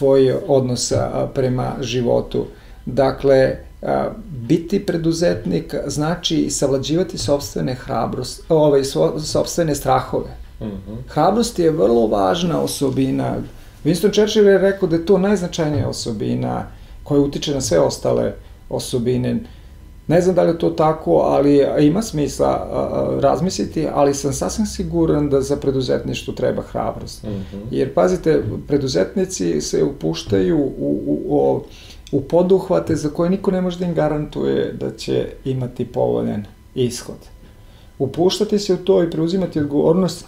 tvoj odnos prema životu. Dakle, biti preduzetnik znači savlađivati sobstvene hrabrost, ovaj, sobstvene strahove. Mm -hmm. Hrabrost je vrlo važna osobina. Winston Churchill je rekao da je to najznačajnija osobina koja utiče na sve ostale osobine. Ne znam da li je to tako, ali ima smisla razmisliti, ali sam sasvim siguran da za preduzetništvo treba hrabrost. Mm -hmm. Jer, pazite, preduzetnici se upuštaju u, u, u, u poduhvate za koje niko ne može da im garantuje da će imati povoljen ishod. Upuštati se u to i preuzimati odgovornost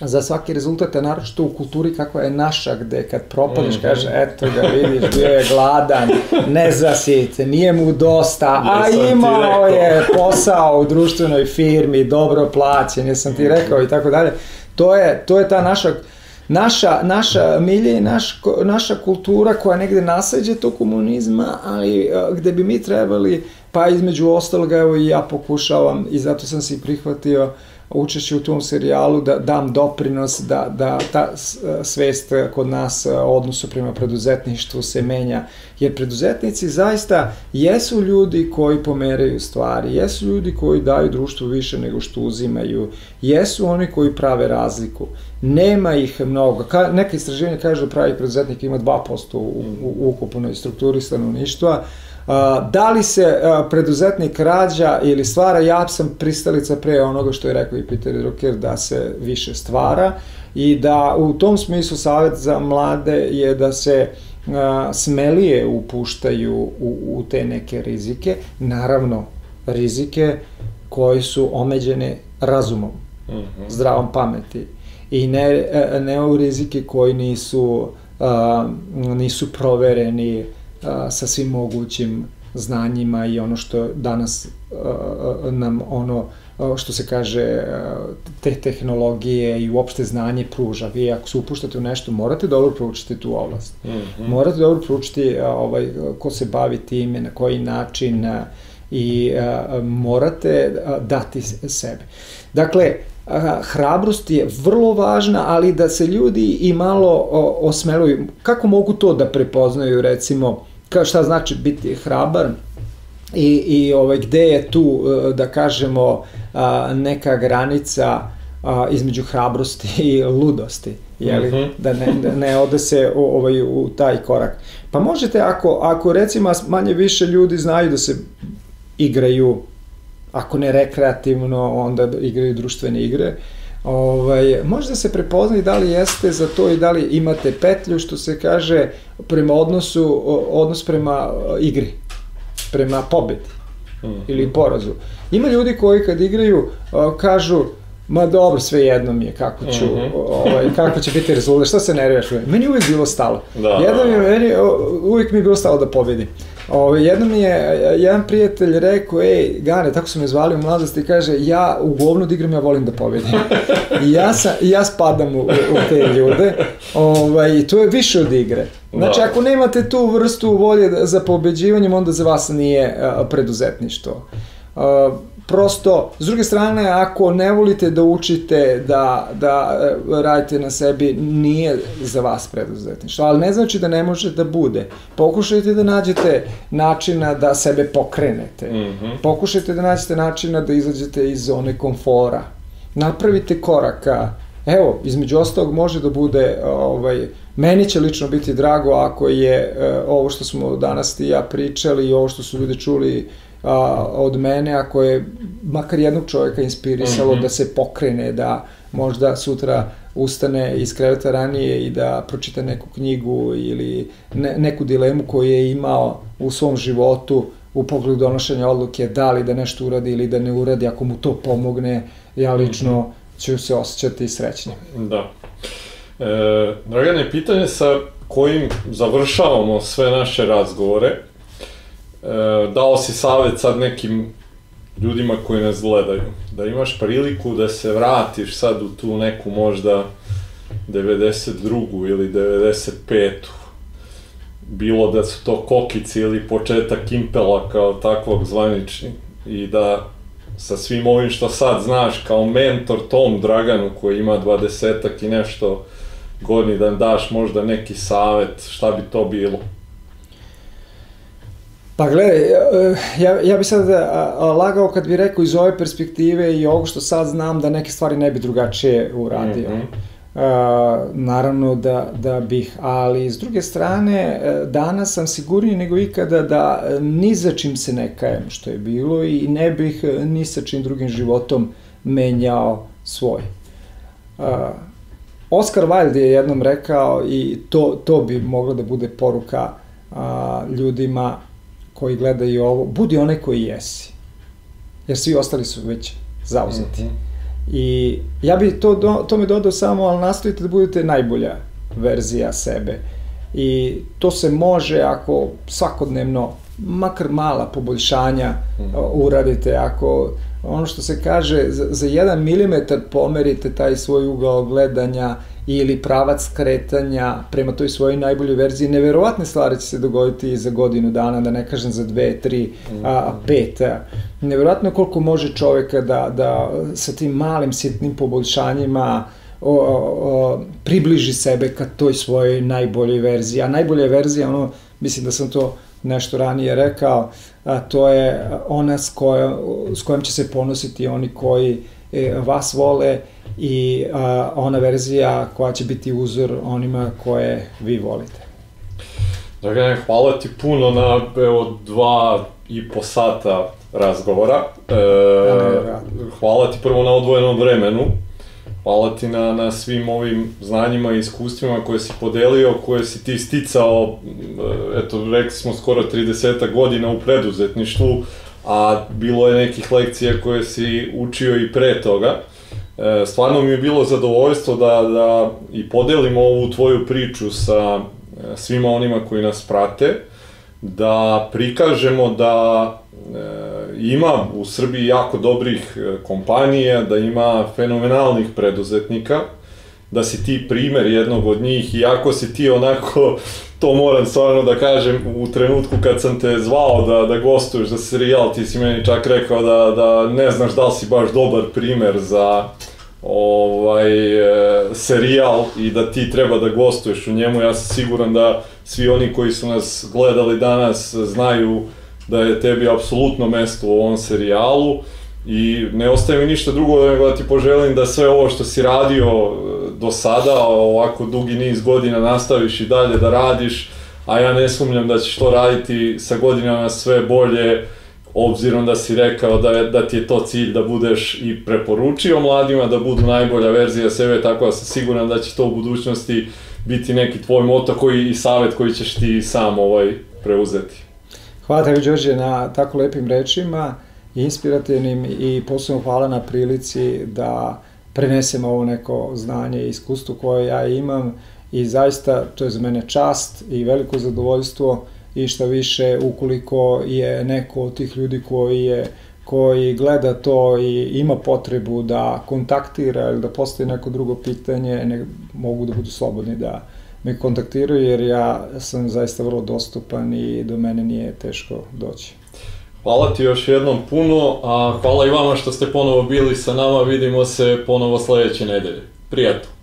za svaki rezultat, a naročito u kulturi kakva je naša, gde kad propadiš, mm -hmm. kaže, eto ga vidiš, bio je gladan, ne zasite, nije mu dosta, a imao je posao u društvenoj firmi, dobro plaćen, jesam ti rekao i tako dalje. To je, to je ta naša naša, naša milje i naš, naša kultura koja negde nasađe to komunizma, ali gde bi mi trebali, pa između ostaloga, evo i ja pokušavam i zato sam se i prihvatio uh, učešće u tom serijalu da dam doprinos da, da ta svest kod nas odnosu prema preduzetništvu se menja. Jer preduzetnici zaista jesu ljudi koji pomeraju stvari, jesu ljudi koji daju društvu više nego što uzimaju, jesu oni koji prave razliku. Nema ih mnogo. Ka, neka istraživanja kažu da pravi preduzetnik ima 2% u, u, u ukupnoj strukturi stanovništva, Da li se preduzetnik rađa ili stvara, ja sam pristalica pre onoga što je rekao i Peter Drucker, da se više stvara i da u tom smislu savjet za mlade je da se smelije upuštaju u, u te neke rizike, naravno rizike koji su omeđene razumom, mm -hmm. zdravom pameti i ne, ne u rizike koji nisu, nisu provereni, sa svim mogućim znanjima i ono što danas nam ono što se kaže te tehnologije i uopšte znanje pruža. Vi ako se upuštate u nešto, morate dobro proučiti tu oblast. Mm -hmm. Morate dobro proučiti ovaj, ko se bavi time, na koji način i morate dati sebe. Dakle, hrabrost je vrlo važna, ali da se ljudi i malo osmeluju. Kako mogu to da prepoznaju, recimo, kao šta znači biti hrabar i, i ovaj, gde je tu, e, da kažemo, neka granica između hrabrosti i ludosti, jeli? Uh mhm. -huh. da, ne, da ne ode se ovaj, u taj korak. Pa možete, ako, ako recimo manje više ljudi znaju da se igraju, ako ne rekreativno, onda igraju društvene igre, ovaj, možda se prepozna da li jeste za to i da li imate petlju, što se kaže, prema odnosu, odnos prema igri, prema pobedi mm ili porazu. Ima ljudi koji kad igraju kažu, ma dobro, sve jedno mi je kako ću, mm -hmm. ovaj, kako će biti rezultat, šta se nerviraš? Meni uvijek bilo stalo. Da, Jedno mi je, meni, uvijek mi je bilo stalo da pobedim. Ove, jednom mi je jedan prijatelj rekao, ej, Gane, tako su me zvali u mladosti, kaže, ja u govnu da igram, ja volim da pobedim. I ja, sam, ja spadam u, u te ljude. Ovaj, to je više od igre. Znači, da. ako nemate tu vrstu volje za pobeđivanjem, onda za vas nije uh, preduzetništvo. Uh, prosto, s druge strane, ako ne volite da učite, da, da e, radite na sebi, nije za vas preduzetništvo, ali ne znači da ne može da bude. Pokušajte da nađete načina da sebe pokrenete. Mm -hmm. Pokušajte da nađete načina da izađete iz zone komfora. Napravite koraka. Evo, između ostalog može da bude, ovaj, meni će lično biti drago ako je uh, ovo što smo danas ti ja pričali i ovo što su ljudi čuli a, od mene, ako je makar jednog čovjeka inspirisalo mm -hmm. da se pokrene, da možda sutra ustane iz kreveta ranije i da pročita neku knjigu ili ne, neku dilemu koju je imao u svom životu u pogledu donošenja odluke da li da nešto uradi ili da ne uradi, ako mu to pomogne, ja lično mm -hmm. ću se osjećati srećnim. Da. E, Dragane, pitanje sa kojim završavamo sve naše razgovore dao si savet sad nekim ljudima koji nas gledaju, da imaš priliku da se vratiš sad u tu neku možda 92. ili 95. Bilo da su to kokici ili početak Impela kao takvog zvanični i da sa svim ovim što sad znaš kao mentor tom Draganu koji ima 20 i nešto godini da daš možda neki savet, šta bi to bilo? Pa gledaj, ja, ja bi sad lagao kad bi rekao iz ove perspektive i ovo što sad znam da neke stvari ne bi drugačije uradio. Mm -hmm. naravno da, da bih, ali s druge strane, e, danas sam sigurniji nego ikada da ni za čim se ne kajem što je bilo i ne bih ni sa čim drugim životom menjao svoj. Oscar Wilde je jednom rekao i to, to bi moglo da bude poruka a, ljudima koji gledaju ovo, budi onaj koji jesi. Jer svi ostali su već zauzeti. Mm -hmm. I ja bi to, do, to mi dodao samo, ali nastavite da budete najbolja verzija sebe. I to se može ako svakodnevno makar mala poboljšanja mm -hmm. uradite, ako ono što se kaže, za, za jedan milimetar pomerite taj svoj ugao gledanja ili pravac kretanja prema toj svojoj najboljoj verziji, neverovatne stvari će se dogoditi za godinu dana, da ne kažem za dve, tri, a, pet. Neverovatno koliko može čoveka da, da sa tim malim sitnim poboljšanjima o, o, o, približi sebe ka toj svojoj najboljoj verziji. A najbolja verzija, ono, mislim da sam to nešto ranije rekao, a to je ona s, kojom, s kojom će se ponositi oni koji e, vas vole i a, ona verzija koja će biti uzor onima koje vi volite. Dragane, hvala ti puno na evo, dva i po sata razgovora. E, hvala ti prvo na odvojenom vremenu. Hvala ti na, na svim ovim znanjima i iskustvima koje si podelio, koje si ti sticao, e, eto, rekli smo skoro 30 godina u preduzetništvu, a bilo je nekih lekcija koje si učio i pre toga. E, stvarno mi je bilo zadovoljstvo da, da i podelimo ovu tvoju priču sa e, svima onima koji nas prate, da prikažemo da e, ima u Srbiji jako dobrih kompanija, da ima fenomenalnih preduzetnika, da si ti primer jednog od njih, iako si ti onako, to moram stvarno da kažem, u trenutku kad sam te zvao da, da gostuješ za serijal, ti si meni čak rekao da, da ne znaš da li si baš dobar primer za ovaj, e, serijal i da ti treba da gostuješ u njemu. Ja sam siguran da svi oni koji su nas gledali danas znaju da je tebi apsolutno mesto u ovom serijalu i ne ostaje mi ništa drugo nego da ti poželim da sve ovo što si radio e, do sada, ovako dugi niz godina nastaviš i dalje da radiš, a ja ne sumnjam da ćeš to raditi sa godinama sve bolje, obzirom da si rekao da, da ti je to cilj da budeš i preporučio mladima da budu najbolja verzija sebe, tako da sam siguran da će to u budućnosti biti neki tvoj moto koji i savet koji ćeš ti sam ovaj preuzeti. Hvala tebi Đorđe na tako lepim rečima, inspirativnim i posebno hvala na prilici da prenesem ovo neko znanje i iskustvo koje ja imam i zaista to je za mene čast i veliko zadovoljstvo i šta više ukoliko je neko od tih ljudi koji je koji gleda to i ima potrebu da kontaktira ili da postavi neko drugo pitanje, ne, mogu da budu slobodni da me kontaktiraju jer ja sam zaista vrlo dostupan i do mene nije teško doći. Hvala ti još jednom puno, a hvala i vama što ste ponovo bili sa nama, vidimo se ponovo sledeće nedelje. Prijatno!